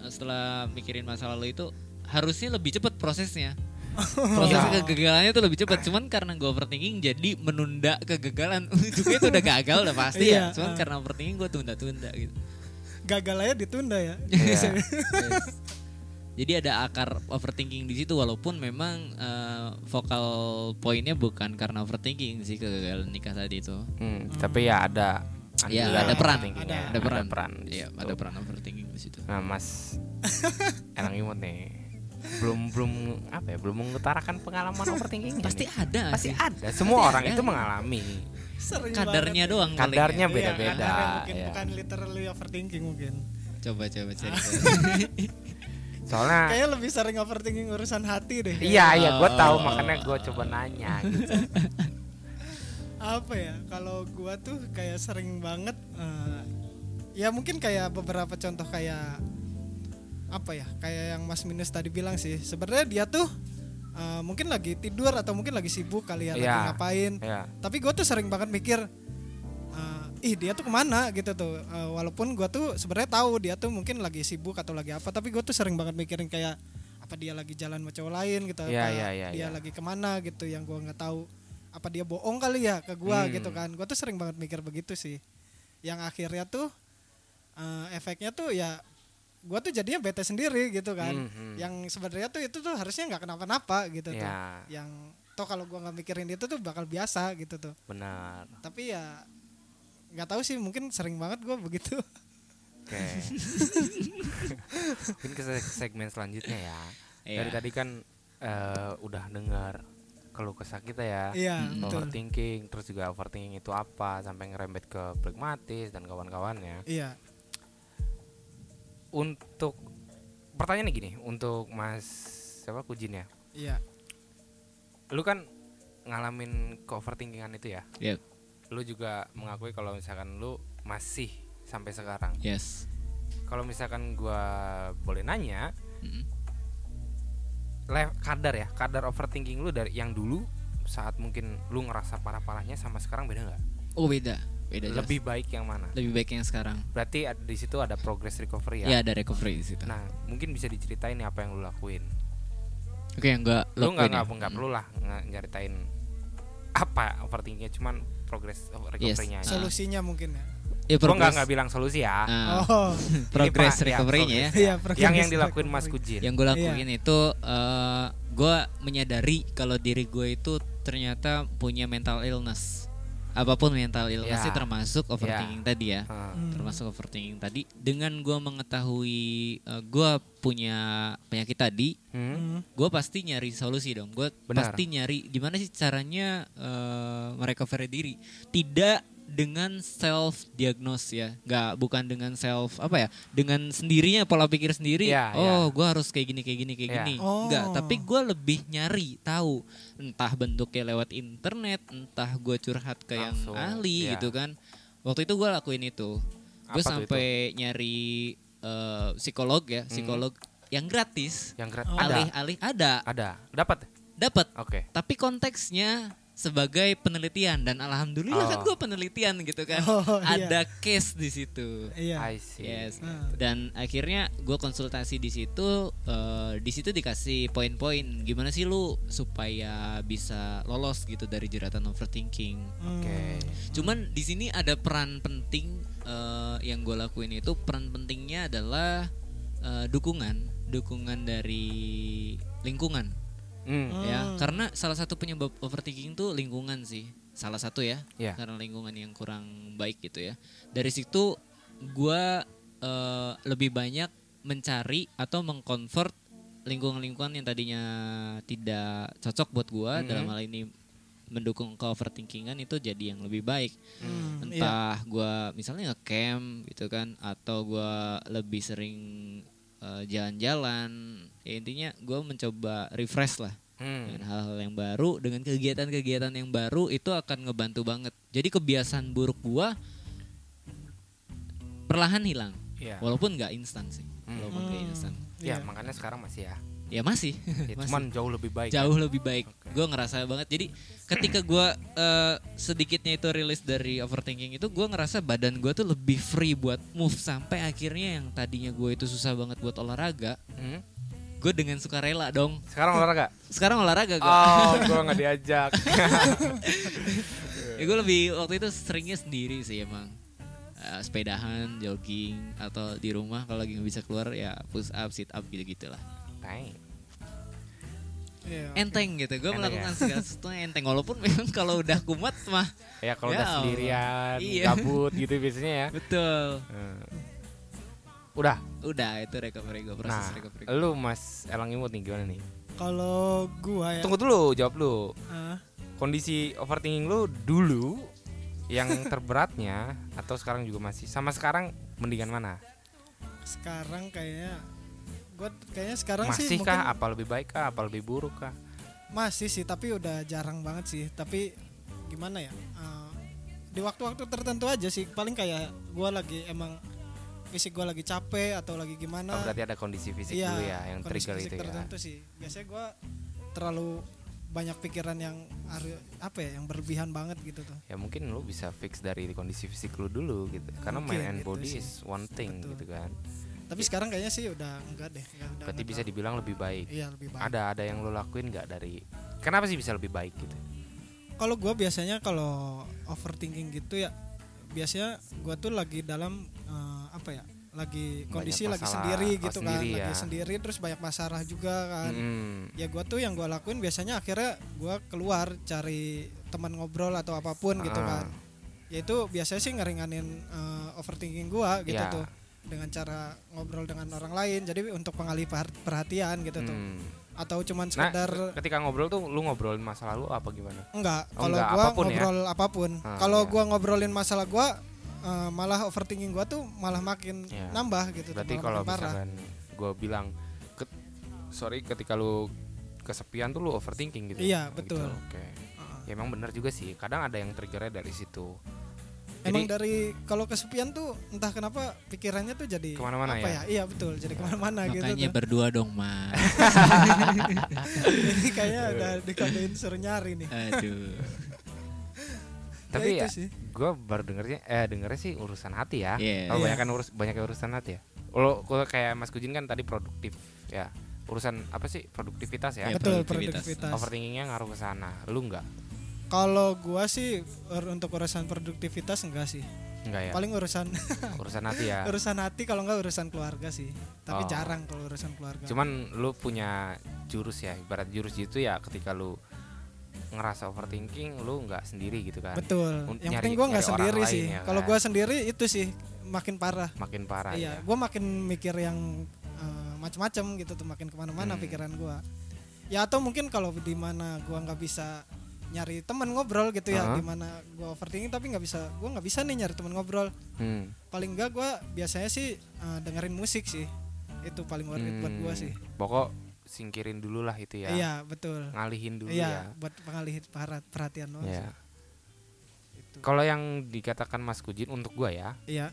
eh, setelah mikirin masa lalu itu harusnya lebih cepat prosesnya proses Iya. kegagalannya tuh lebih cepat cuman karena gue overthinking jadi menunda kegagalan ujungnya itu udah gagal udah pasti Iya, ya cuman ah. karena overthinking gue tunda-tunda gitu gagal aja ditunda ya. Iya. Jadi ada akar overthinking di situ walaupun memang eh, vokal poinnya bukan karena overthinking sih kegagalan nikah tadi itu. Hmm, tapi ya ada Ya, andil ada peran. overthinkingnya, Ada peran. di Iya, situ. ada peran overthinking di situ. Nah, Mas Enang Imut nih. Belum belum apa ya? Belum mengutarakan pengalaman overthinking Pasti ada pasti sih. ada. Semua Pasti orang ada. itu mengalami. Sering Kadarnya doang paling Kadarnya ya. banget. Iya, beda-beda. kadarnya mungkin ya. bukan literally overthinking mungkin. Coba coba cari. Soalnya Kayaknya lebih sering overthinking urusan hati deh. Iya iya gue tahu Oh. makanya gue coba nanya gitu. apa ya kalau gua tuh kayak sering banget eh, ya mungkin kayak beberapa contoh kayak apa ya kayak yang Mas Minus tadi bilang sih sebenarnya dia tuh eh, mungkin lagi tidur atau mungkin lagi sibuk kali ya lagi Iya. ngapain Ya. tapi gua tuh sering banget mikir eh, ih dia tuh ke mana gitu tuh Eh, walaupun gua tuh sebenarnya tahu dia tuh mungkin lagi sibuk atau lagi apa tapi gua tuh sering banget mikirin kayak apa dia lagi jalan sama cowok lain gitu Iya, apa iya, iya, dia iya. lagi ke mana gitu yang gua nggak tahu apa dia bohong kali ya ke gua Hmm. gitu kan gua tuh sering banget mikir begitu sih yang akhirnya tuh eh, efeknya tuh ya gua tuh jadinya bete sendiri gitu kan Hmm, hmm. yang sebenarnya tuh itu tuh harusnya nggak kenapa-napa gitu tuh Ya, yang toh kalau gua nggak mikirin itu tuh bakal biasa gitu tuh benar. tapi ya nggak tahu sih mungkin sering banget gua begitu Oke. Mungkin ke se- segmen selanjutnya ya. Iya. Dari tadi kan eh, udah dengar keluh kesah kita ya. iya Hmm. betul Overthinking, terus juga overthinking itu apa sampai ngerembet ke pragmatis dan kawan-kawannya. iya Untuk pertanyaan gini, untuk Mas siapa Kujin ya? iya Lu kan ngalamin ke overthinkingan itu ya. Yep. Lu juga mengakui kalau misalkan lu masih sampai sekarang. Yes. Kalau misalkan gua boleh nanya, Mm-mm. le- kadar ya, kadar overthinking lu dari yang dulu saat mungkin lu ngerasa parah-parahnya sama sekarang beda nggak? Oh beda, beda jelas. Lebih baik yang mana? lebih baik yang sekarang. Berarti di situ ada progress recovery Ya, ya. ada recovery di situ. Nah, mungkin bisa diceritain nih apa yang lu lakuin. Oke, enggak Lu nggak lakuin ya? nggak nggak perlu lah nyeritain apa overthinkingnya, cuman progress recovery-nya. aja. solusinya mungkin ya Ya, Gua nggak nggak bilang solusi ya. Nah, oh progress ya, recovery-nya ya. progress Iya, progress yang yang dilakuin Mas. Kujin. Yang gue lakuin itu eh gue menyadari kalau diri gue itu ternyata punya mental illness. Apa pun mental illness Ya. sih termasuk overthinking tadi ya. Hmm. Termasuk overthinking tadi dengan gue mengetahui eh, gue punya penyakit tadi, Hmm. Hmm. gue pasti nyari solusi dong. Gue pasti nyari gimana sih caranya eh merecovery diri. Tidak dengan self diagnose ya, nggak bukan dengan self apa ya, dengan sendirinya pola pikir sendiri. Iya, oh, iya. gue harus kayak gini kayak gini kayak Iya. gini. Oh. Nggak, tapi gue lebih nyari tahu entah bentuknya lewat internet, entah gue curhat ke yang Langsung, ahli iya. gitu kan. Waktu itu gue lakuin itu. Gue sampai nyari eh, psikolog ya, Hmm. psikolog yang gratis. Yang gra- Oh. ada. Alih-alih ada, Ada. Dapat. dapat. Oke. Tapi konteksnya sebagai penelitian dan alhamdulillah kan Oh. gue penelitian gitu kan. Oh, iya. Ada case di situ. iya I see. Yes. Ah. Dan akhirnya gue konsultasi di situ, eh, di situ dikasih poin-poin gimana sih lu supaya bisa lolos gitu dari jeratan overthinking. Oke. Cuman di sini ada peran penting eh, yang gue lakuin itu peran pentingnya adalah eh, dukungan, dukungan dari lingkungan Hmm. ya. Hmm. Karena salah satu penyebab overthinking tuh lingkungan sih, salah satu ya. Iya. Karena lingkungan yang kurang baik gitu ya. Dari situ gue eh, lebih banyak mencari atau mengconvert lingkungan-lingkungan yang tadinya tidak cocok buat gue Mhm. dalam hal ini mendukung ke overthinkingan itu jadi yang lebih baik Hmm, iya. entah gua misalnya ngecamp gitu kan atau gua lebih sering eh, jalan-jalan ya intinya gua mencoba refresh lah Hmm. dengan hal-hal yang baru dengan kegiatan-kegiatan yang baru itu akan ngebantu banget jadi kebiasaan buruk gua perlahan hilang Iya. walaupun nggak instan sih Hmm. walaupun nggak Hmm, instan Ya, iya. makanya sekarang masih ya. Ya masih Ya, Masih. cuman jauh lebih baik. jauh kan? lebih baik. Oke. Gue ngerasa banget. Jadi ketika gue eh, sedikitnya itu rilis dari overthinking itu, gue ngerasa badan gue tuh lebih free buat move sampai akhirnya yang tadinya gue itu susah banget buat olahraga, Hmm? gue dengan sukarela dong. Sekarang olahraga? Sekarang olahraga gue. Oh, gua nggak diajak. Ya gue lebih waktu itu seringnya sendiri sih emang. Eh, sepedahan, jogging atau di rumah kalau lagi nggak bisa keluar ya push up, sit up gitu-gitu lah. enteng Iya, oke. enteng gitu. Gue melakukan ya? segala sesuatu enteng walaupun memang kalau udah kumat mah ya kalau Ya udah Allah. sendirian Iya. gabut gitu biasanya ya betul. Eh. udah Udah itu recovery gue proses nah recovery. lu mas Elang Imut nih gimana nih Kalau gua ya. tunggu dulu jawab lu eh, kondisi overthinking lu dulu yang terberatnya atau sekarang juga masih sama sekarang mendingan mana sekarang kayaknya kayaknya sekarang sih masih mungkin kah apa lebih baik kah apa lebih buruk kah masih sih tapi udah jarang banget sih. Tapi gimana ya? eh, di waktu-waktu tertentu aja sih paling kayak gua lagi emang fisik gua lagi capek atau lagi gimana. Oh, berarti ada kondisi fisik Iya, dulu ya yang trigger fisik itu ya tertentu sih. Biasanya gua terlalu banyak pikiran yang apa ya yang berlebihan banget gitu tuh. ya mungkin lu bisa fix dari kondisi fisik lu dulu gitu karena Mungkin mind and gitu body sih. is one thing Betul. gitu kan Tapi sekarang kayaknya sih udah enggak deh. Enggak, udah berarti enggak bisa dibilang lebih baik Iya lebih baik. ada ada yang lu lakuin nggak dari kenapa sih bisa lebih baik gitu Kalau gua biasanya kalau overthinking gitu ya biasanya gua tuh lagi dalam eh, apa ya? Lagi kondisi lagi sendiri gitu sendiri kan, ya. lagi sendiri terus banyak masalah juga kan. Mm-mm. Ya gua tuh yang gua lakuin biasanya akhirnya gua keluar cari teman ngobrol atau apa pun gitu Ah. kan. Ya itu biasanya sih ngeringanin eh, overthinking gua gitu Ya. tuh dengan cara ngobrol dengan orang lain. Jadi untuk pengalih perhat- perhatian gitu tuh. Hmm. Atau cuman nah sekedar ketika ngobrol tuh lu ngobrolin masa lalu apa gimana Enggak, Oh, kalau gua apa pun ya? ngobrol apa pun. Ah, kalau iya. gua ngobrolin masalah gua eh, malah overthinking gua tuh malah makin Iya. nambah gitu tuh, berarti kalau misalkan gue bilang ke- sorry ketika lu kesepian tuh lu overthinking gitu Iya, Oh, betul. gitu, oke Heeh. ya emang bener juga sih kadang ada yang triggernya dari situ Emang Jadi- dari kalau kesepian tuh entah kenapa pikirannya tuh jadi Ke mana-mana apa ya? Iya betul, jadi ke mana-mana gitu. Makanya berdua dong, Mas. Jadi kayaknya udah dikatain suruh nyari nih. Aduh. tapi ya, sih. gue baru dengernya eh dengernya sih urusan hati ya Iya. kalau Iya. banyak urus banyak urusan hati ya kalau kalau kayak Mas Kujin kan tadi produktif ya urusan apa sih produktivitas ya Iya, betul produktivitas. produktivitas. overthinkingnya ngaruh ke sana lu nggak Kalau gua sih untuk urusan produktivitas enggak sih. nggak ya Paling urusan urusan hati ya urusan hati kalau enggak urusan keluarga sih. Tapi Oh. jarang kalau urusan keluarga. Cuman lu punya jurus ya, ibarat jurus itu ya ketika lu ngerasa overthinking, lu nggak sendiri gitu kan. Betul. Un- Yang nyari- penting gua nggak nyari sendiri sih. ya Kalau kan? gua sendiri itu sih makin parah. Makin parah iya, ya. gua makin mikir yang eh, macam-macam gitu tuh makin ke mana-mana Hmm. pikiran gua. Ya atau mungkin kalau di mana gua nggak bisa nyari teman ngobrol gitu ya, Heeh. di mana gua overthinking tapi nggak bisa, gua nggak bisa nih nyari teman ngobrol. Hmm. Paling enggak gua biasanya sih eh, dengerin musik sih. Itu paling worth it buat gua Hmm. sih. Pokok singkirin dulu lah itu ya. Iya, betul. Ngalihin dulu Iya, ya. buat pengalih perha- perhatian doang Iya. Kalau yang dikatakan Mas Kujin untuk gua ya, Iya.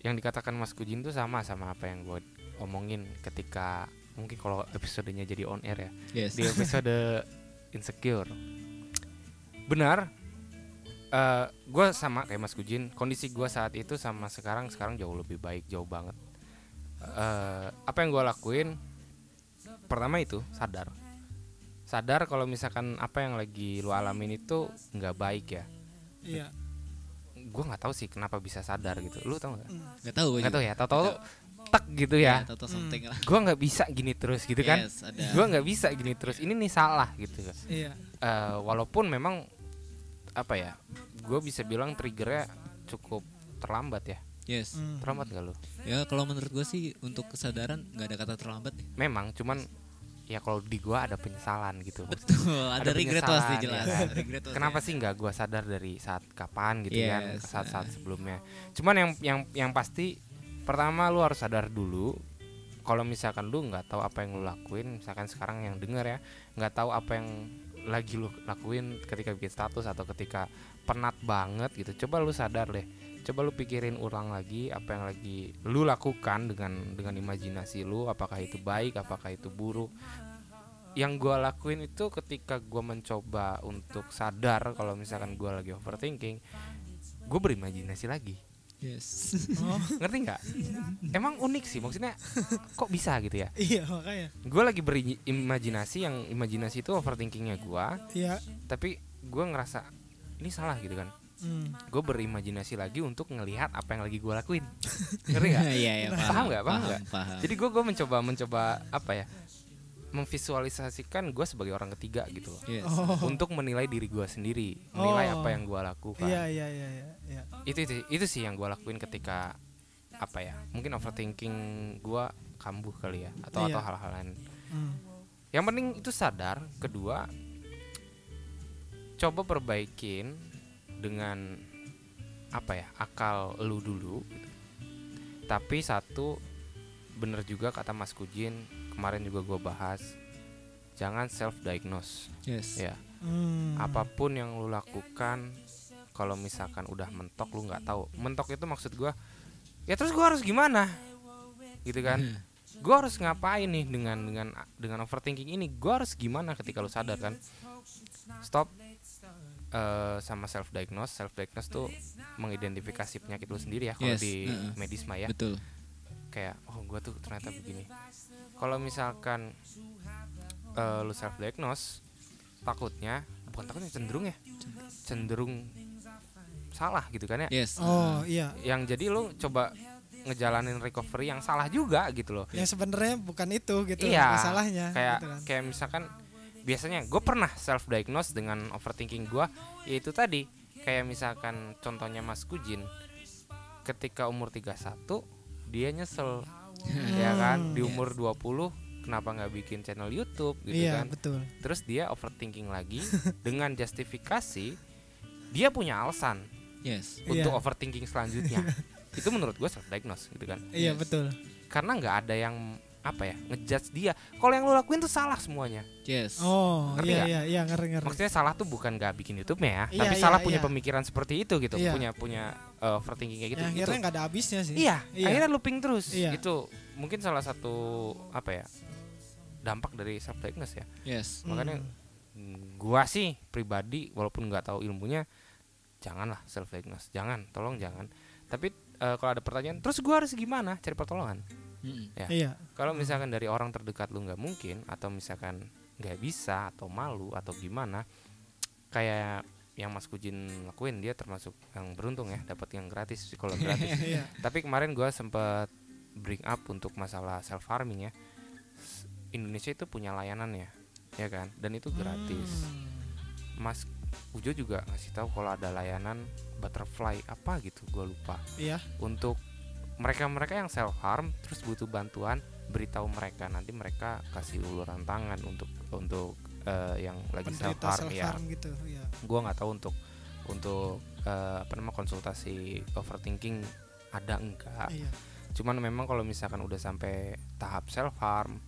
yang dikatakan Mas Kujin tuh sama sama apa yang gue omongin ketika mungkin kalau episodenya jadi on air ya. Yes. di episode insecure benar. Eh gue sama kayak Mas Kujin kondisi gue saat itu sama sekarang sekarang jauh lebih baik jauh banget. Eh apa yang gue lakuin? Pertama itu sadar. Sadar kalau misalkan apa yang lagi lu alamin itu nggak baik ya. Iya. gue nggak tahu sih kenapa bisa sadar gitu. Lu tau nggak? Mm. Gak tahu nggak tahu ya tau tau tek gitu ya. Something lah. gue nggak bisa gini terus gitu kan. Yes, gue nggak bisa gini terus. Ini nih salah gitu. Iya. Eh, walaupun memang apa ya gue bisa bilang triggernya cukup terlambat ya Yes. Mm. terlambat gak lo Ya kalau menurut gue sih untuk kesadaran nggak ada kata terlambat deh. memang cuman ya kalau di gue ada penyesalan gitu Betul, ada, Ada regret penyesalan, pasti ya jelas. kan? Regret pasti kenapa sih nggak gue sadar dari saat kapan gitu kan Yes, ke saat-saat ah. sebelumnya cuman yang yang yang pasti pertama lu harus sadar dulu kalau misalkan lu nggak tahu apa yang lu lakuin misalkan sekarang yang denger ya nggak tahu apa yang lagi lu lakuin ketika bikin status atau ketika penat banget gitu. Coba lu sadar deh. Coba lu pikirin ulang lagi apa yang lagi lu lakukan dengan dengan imajinasi lu. Apakah itu baik apakah itu buruk. Yang gua lakuin itu ketika gua mencoba untuk sadar kalau misalkan gua lagi overthinking gue berimajinasi lagi Yes. Oh, ngerti nggak emang unik sih maksudnya kok bisa gitu ya iya makanya. gue lagi berimajinasi yang imajinasi itu overthinkingnya gue Iya. tapi gue ngerasa ini salah gitu kan Hmm. gue berimajinasi lagi untuk ngelihat apa yang lagi gue lakuin ngerti nggak Iya, iya, Paham nggak? Paham Paham, nggak? paham. jadi gue gue mencoba mencoba apa ya memvisualisasikan gue sebagai orang ketiga gitu loh Yes. Oh. untuk menilai diri gue sendiri menilai Oh. apa yang gue lakukan Iya iya iya iya. iya. itu, itu itu sih yang gue lakuin ketika apa ya mungkin overthinking gue kambuh kali ya atau Iya. atau hal-hal lain Hmm. yang penting itu sadar kedua coba perbaikin dengan apa ya akal lu dulu gitu. tapi satu bener juga kata Mas Kujin kemarin juga gue bahas jangan self diagnose Yes. ya. Hmm. apa pun yang lu lakukan kalau misalkan udah mentok lu nggak tahu. Mentok itu maksud gua ya terus gua harus gimana? Gitu kan? Gua harus ngapain nih dengan dengan dengan overthinking ini? Gua harus gimana ketika lu sadar kan? Stop eh, sama self diagnose self diagnose tuh mengidentifikasi penyakit lu sendiri ya kalau Yes, di heeh. medis mah ya. Betul. kayak oh gua tuh ternyata begini kalau misalkan eh, lu self diagnose takutnya bukan takutnya cenderung ya cenderung salah gitu kan ya Yes. Oh iya. yang jadi lu coba ngejalanin recovery yang salah juga gitu loh Ya sebenarnya bukan itu gitu Iya, masalahnya. kayak gitu kan. kayak misalkan biasanya gue pernah self diagnose dengan overthinking gue yaitu tadi kayak misalkan contohnya Mas Kujin ketika umur 31 dia nyesel ya kan di Hmm, umur 20 kenapa nggak bikin channel YouTube gitu Iya kan betul. terus dia overthinking lagi dengan justifikasi dia punya alasan Yes. untuk Iya. overthinking selanjutnya itu menurut gue self diagnose gitu kan Iya Yes. betul. karena nggak ada yang apa ya ngejudge dia kalau yang lo lakuin tuh salah semuanya Yes. Oh Ngerti iya iya iya ngeri ngeri. maksudnya salah tuh bukan nggak bikin YouTube-nya ya Iya, tapi iya, salah punya iya. pemikiran seperti itu gitu Iya. punya punya uh, overthinking kayak gitu ya, Itu- akhirnya nggak ada habisnya sih. iya, Iya. akhirnya looping terus Iya. itu mungkin salah satu apa ya dampak dari self diagnose ya Yes. makanya mm, gua sih pribadi walaupun nggak tahu ilmunya janganlah self diagnose jangan tolong jangan tapi eh, kalau ada pertanyaan terus gua harus gimana cari pertolongan Mm-mm. ya. Iya. kalau misalkan dari orang terdekat lu nggak mungkin atau misalkan nggak bisa atau malu atau gimana kayak yang Mas Kujin lakuin dia termasuk yang beruntung ya dapat yang gratis psikolog gratis Iya. tapi kemarin gua sempet bring up untuk masalah self harming ya Indonesia itu punya layanan ya ya kan dan itu gratis Hmm. Mas Ujo juga ngasih tahu kalau ada layanan butterfly apa gitu gue lupa Iya. untuk mereka-mereka yang self harm terus butuh bantuan beritahu mereka nanti mereka kasih uluran tangan untuk untuk eh, yang lagi self harm ya gitu. Iya. gue nggak tahu untuk untuk eh, apa namanya konsultasi overthinking ada enggak Iya. cuman memang kalau misalkan udah sampai tahap self harm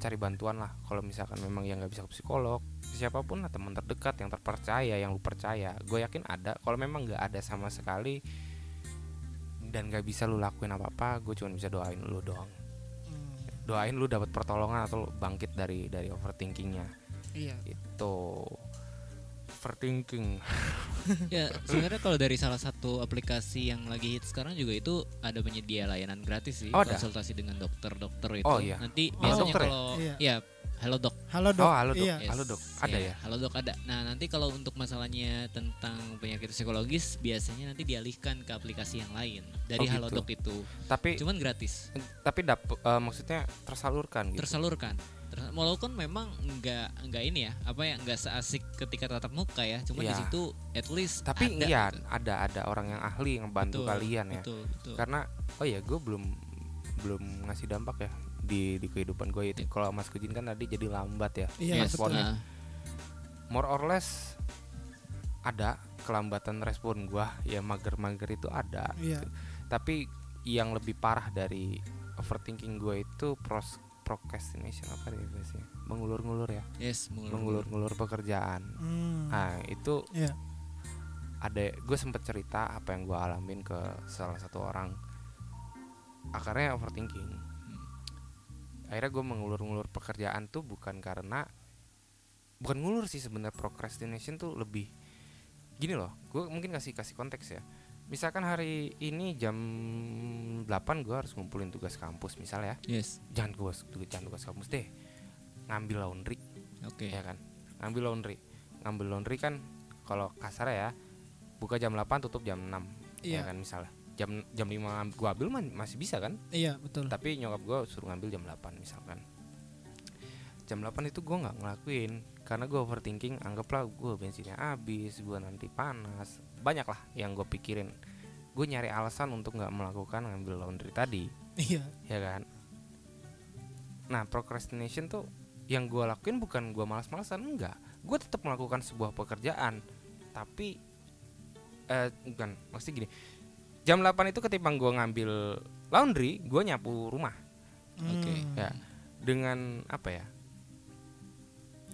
cari bantuan lah kalau misalkan memang yang nggak bisa ke psikolog siapa pun lah teman terdekat yang terpercaya yang lu percaya gue yakin ada kalau memang nggak ada sama sekali dan nggak bisa lu lakuin apa apa gue cuma bisa doain lu doang. Doain lu dapat pertolongan atau lu bangkit dari dari overthinkingnya Iya. itu overthinking ya sebenarnya kalau dari salah satu aplikasi yang lagi hit sekarang juga itu ada penyedia layanan gratis sih Oh, ada? konsultasi dengan dokter-dokter itu. Oh, iya. Nanti Oh, biasanya dokter ya? kalau Iya. ya halo dok. Halo dok. oh halo dok Iya. Yes. halo dok ada Iya, ya Halo dok ada. Nah nanti kalau untuk masalahnya tentang penyakit psikologis biasanya nanti dialihkan ke aplikasi yang lain dari Oh, halo gitu. dok itu. tapi Cuman gratis, tapi dap eh, maksudnya tersalurkan gitu tersalurkan. Ter- Walaupun memang nggak nggak ini ya, apa ya nggak seasik ketika tatap muka ya. Cuman di Iya. situ at least tapi ada iya gitu. ada ada orang yang ahli yang bantu Betul, kalian ya Betul, betul. karena oh ya gue belum belum ngasih dampak ya di di kehidupan gue itu. Kalau Mas Kujin kan tadi jadi lambat ya Iya nah, more or less ada kelambatan respon gue ya mager-mager itu ada Iya. tapi yang lebih parah dari overthinking gue itu pros procrastination apa ya bahasanya mengulur-ngulur ya. Yes, mengulur. mengulur-ngulur pekerjaan. Hmm. nah itu Iya. ada gue sempet cerita apa yang gue alamin ke salah satu orang. Akarnya overthinking akhirnya gue mengulur-ngulur pekerjaan tuh bukan karena bukan ngulur sih sebenarnya procrastination tuh lebih gini loh gue mungkin kasih kasih konteks ya. Misalkan hari ini jam 8 gue harus ngumpulin tugas kampus misalnya ya. Yes, jangan tugas jangan tugas kampus deh. Ngambil laundry oke. ya kan? Ngambil laundry. Ngambil laundry kan kalau kasar ya buka jam 8 tutup jam 6 ya Iya. kan misalnya jam jam 5 gua ambil masih bisa kan? Iya betul. tapi nyokap gua suruh ngambil jam 8 misalkan. Jam 8 itu gue nggak ngelakuin karena gue overthinking anggaplah gue bensinnya habis gue nanti panas banyak lah yang gue pikirin. Gue nyari alasan untuk nggak melakukan ngambil laundry tadi. Iya. Ya kan? Nah procrastination tuh yang gue lakuin bukan gue malas-malasan enggak. Gue tetap melakukan sebuah pekerjaan tapi eh bukan maksudnya gini jam 8 itu ketimbang gue ngambil laundry gue nyapu rumah Oke. Hmm. ya dengan apa ya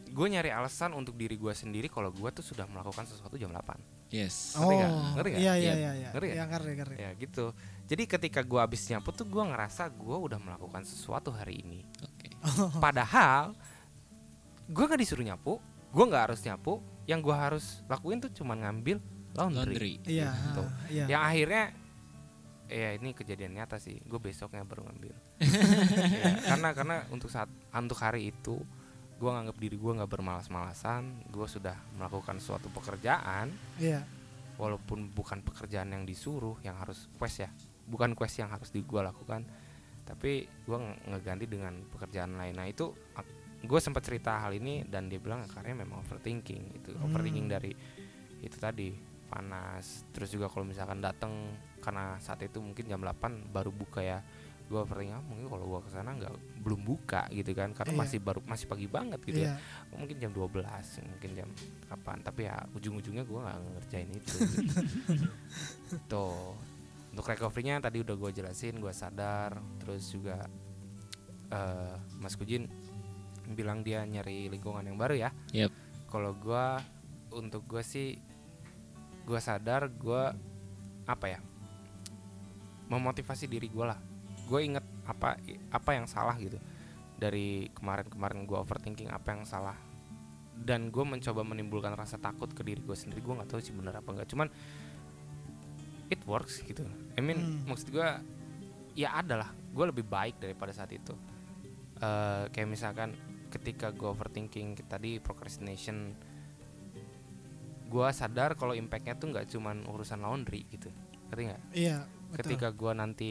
gue nyari alasan untuk diri gue sendiri kalau gue tuh sudah melakukan sesuatu jam 8 Yes. Ngerti nggak? Oh, Ngerti nggak? iya iya Iya. iya iya. Ngerti nggak? Iya, ngerti ngerti. ya gitu jadi ketika gue habis nyapu tuh gue ngerasa gue udah melakukan sesuatu hari ini Oke. Padahal gue nggak disuruh nyapu, gue nggak harus nyapu. Yang gue harus lakuin tuh cuma ngambil laundry. Laundry. Iya, Tuh. iya. Yang akhirnya, ya ini kejadian nyata sih. Gue besoknya baru ngambil. Ya, karena karena untuk saat untuk hari itu, gue nganggap diri gue nggak bermalas-malasan. Gue sudah melakukan suatu pekerjaan, Iya. walaupun bukan pekerjaan yang disuruh, yang harus quest ya, bukan quest yang harus di gue lakukan tapi gue ngeganti dengan pekerjaan lain nah itu gue sempat cerita hal ini dan dia bilang karena memang overthinking itu Hmm. overthinking dari itu tadi panas terus juga kalau misalkan datang karena saat itu mungkin jam 8 baru buka ya gue overthinking ah, mungkin kalau gue ke sana nggak belum buka gitu kan karena Iya. masih baru masih pagi banget gitu ya Iya. mungkin jam 12 mungkin jam kapan tapi ya ujung-ujungnya gue nggak ngerjain itu tuh untuk recovery-nya tadi udah gue jelasin gue sadar terus juga eh Mas Kujin bilang dia nyari lingkungan yang baru ya Yep. kalau gue untuk gue sih gue sadar gue apa ya memotivasi diri gue lah. Gue inget apa apa yang salah gitu. Dari kemarin-kemarin gue overthinking apa yang salah. Dan gue mencoba menimbulkan rasa takut ke diri gue sendiri. Gue nggak tahu sih benar apa enggak cuman it works gitu. I mean Hmm. maksud gue ya ada lah. Gue lebih baik daripada saat itu. Eh kayak misalkan ketika gue overthinking tadi procrastination gue sadar kalau impactnya tuh nggak cuman urusan laundry gitu ngerti nggak Iya, betul. ketika gue nanti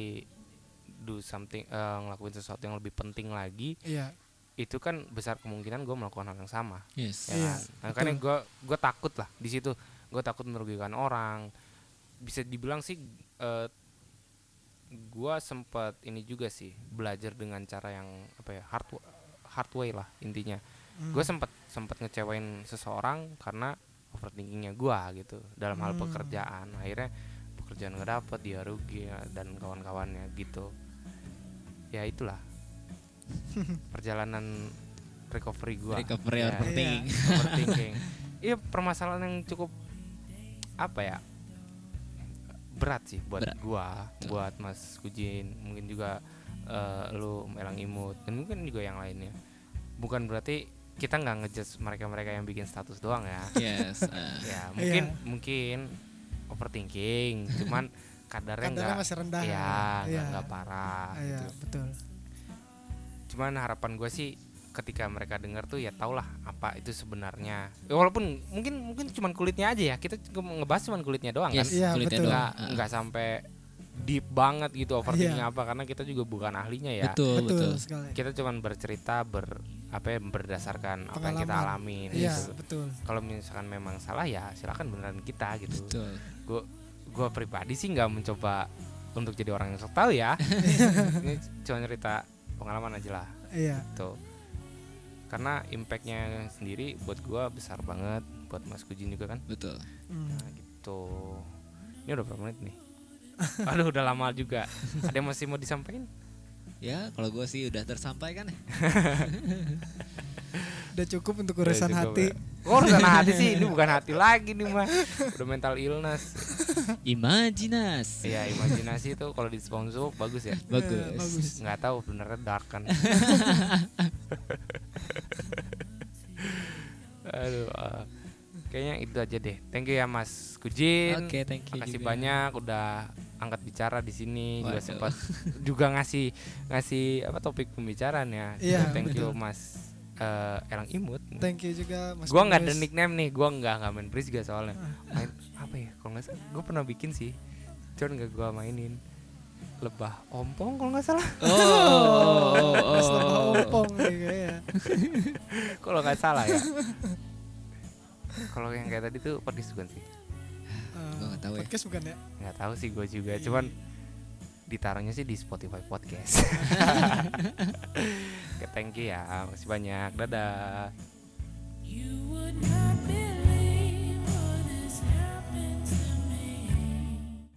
do something eh, ngelakuin sesuatu yang lebih penting lagi Iya. itu kan besar kemungkinan gue melakukan hal yang sama Yes. ya Iya, kan? Nah, makanya gue gue takut lah di situ gue takut merugikan orang bisa dibilang sih eh, gue sempat ini juga sih belajar dengan cara yang apa ya hard hard way lah intinya Hmm. gue sempat sempat ngecewain seseorang karena overthinkingnya gue gitu dalam hal Hmm. pekerjaan akhirnya pekerjaan nggak dapet dia rugi dan kawan-kawannya gitu ya itulah perjalanan recovery gue Recovery Ya, overthinking. overthinking iya permasalahan yang cukup apa ya berat sih buat Berat. gua Betul. buat Mas Kujin mungkin juga eh, lu Elang Imut dan mungkin juga yang lainnya bukan berarti kita nggak ngejudge mereka-mereka yang bikin status doang ya Yes. ah. ya mungkin Iya. mungkin overthinking cuman kadarnya Kadarnya nggak masih rendah. ya nggak Iya. nggak parah Iya, gitu betul. cuman harapan gue sih ketika mereka dengar tuh ya tau lah apa itu sebenarnya Ya, walaupun mungkin mungkin cuman kulitnya aja ya kita cuma ngebahas cuman kulitnya doang Yes, kan Iya, kulitnya betul. doang. nggak nggak sampai deep banget gitu overthinking Iya. apa karena kita juga bukan ahlinya ya Betul, betul, betul. sekali. kita cuman bercerita ber apa ya, berdasarkan apa yang kita Pengalaman. alamin Iya, gitu. betul. kalau misalkan memang salah ya silakan beneran kita gitu Betul. gue gue pribadi sih nggak mencoba untuk jadi orang yang sok tahu ya ini cuma cerita pengalaman aja lah Iya. gitu karena impactnya sendiri buat gua besar banget buat Mas Kujin juga kan Betul. Hmm. nah, gitu ini udah berapa menit nih aduh udah lama juga ada yang masih mau disampaikan Ya, kalau gue sih udah tersampaikan ya. Udah cukup untuk urusan Udah cukup hati. ya. oh urusan hati sih ini bukan hati lagi nih mah udah mental illness Imajinasi. ya imajinasi itu kalau di sponsor bagus ya Bagus. Eh, bagus. nggak tahu benernya dark kan aduh ah. Kayaknya itu aja deh thank you ya Mas Kujin Oke, thank you Makasih juga. banyak udah angkat bicara di sini juga Waduh. sempat juga ngasih ngasih apa topik pembicaraan ya. Iya, Thank you betul. Mas eh, Elang Imut. Thank you juga Mas. gua nggak ada nickname nih, gua nggak nggak main Prisga soalnya. Ah. Main apa ya? Kalau nggak salah, gua pernah bikin sih, cuman nggak gua mainin. lebah ompong kalau nggak salah. Oh, oh, oh, oh, lebah ompong kayaknya. Kalau nggak salah ya. Kalau yang kayak tadi tuh podcast bukan sih? Eh, Gua nggak tahu ya. Podcast bukan ya? Nggak tahu sih gue juga. Iya. Cuman ditaruhnya sih di Spotify podcast. Oke, thank you ya. Masih banyak. Dadah. You would not be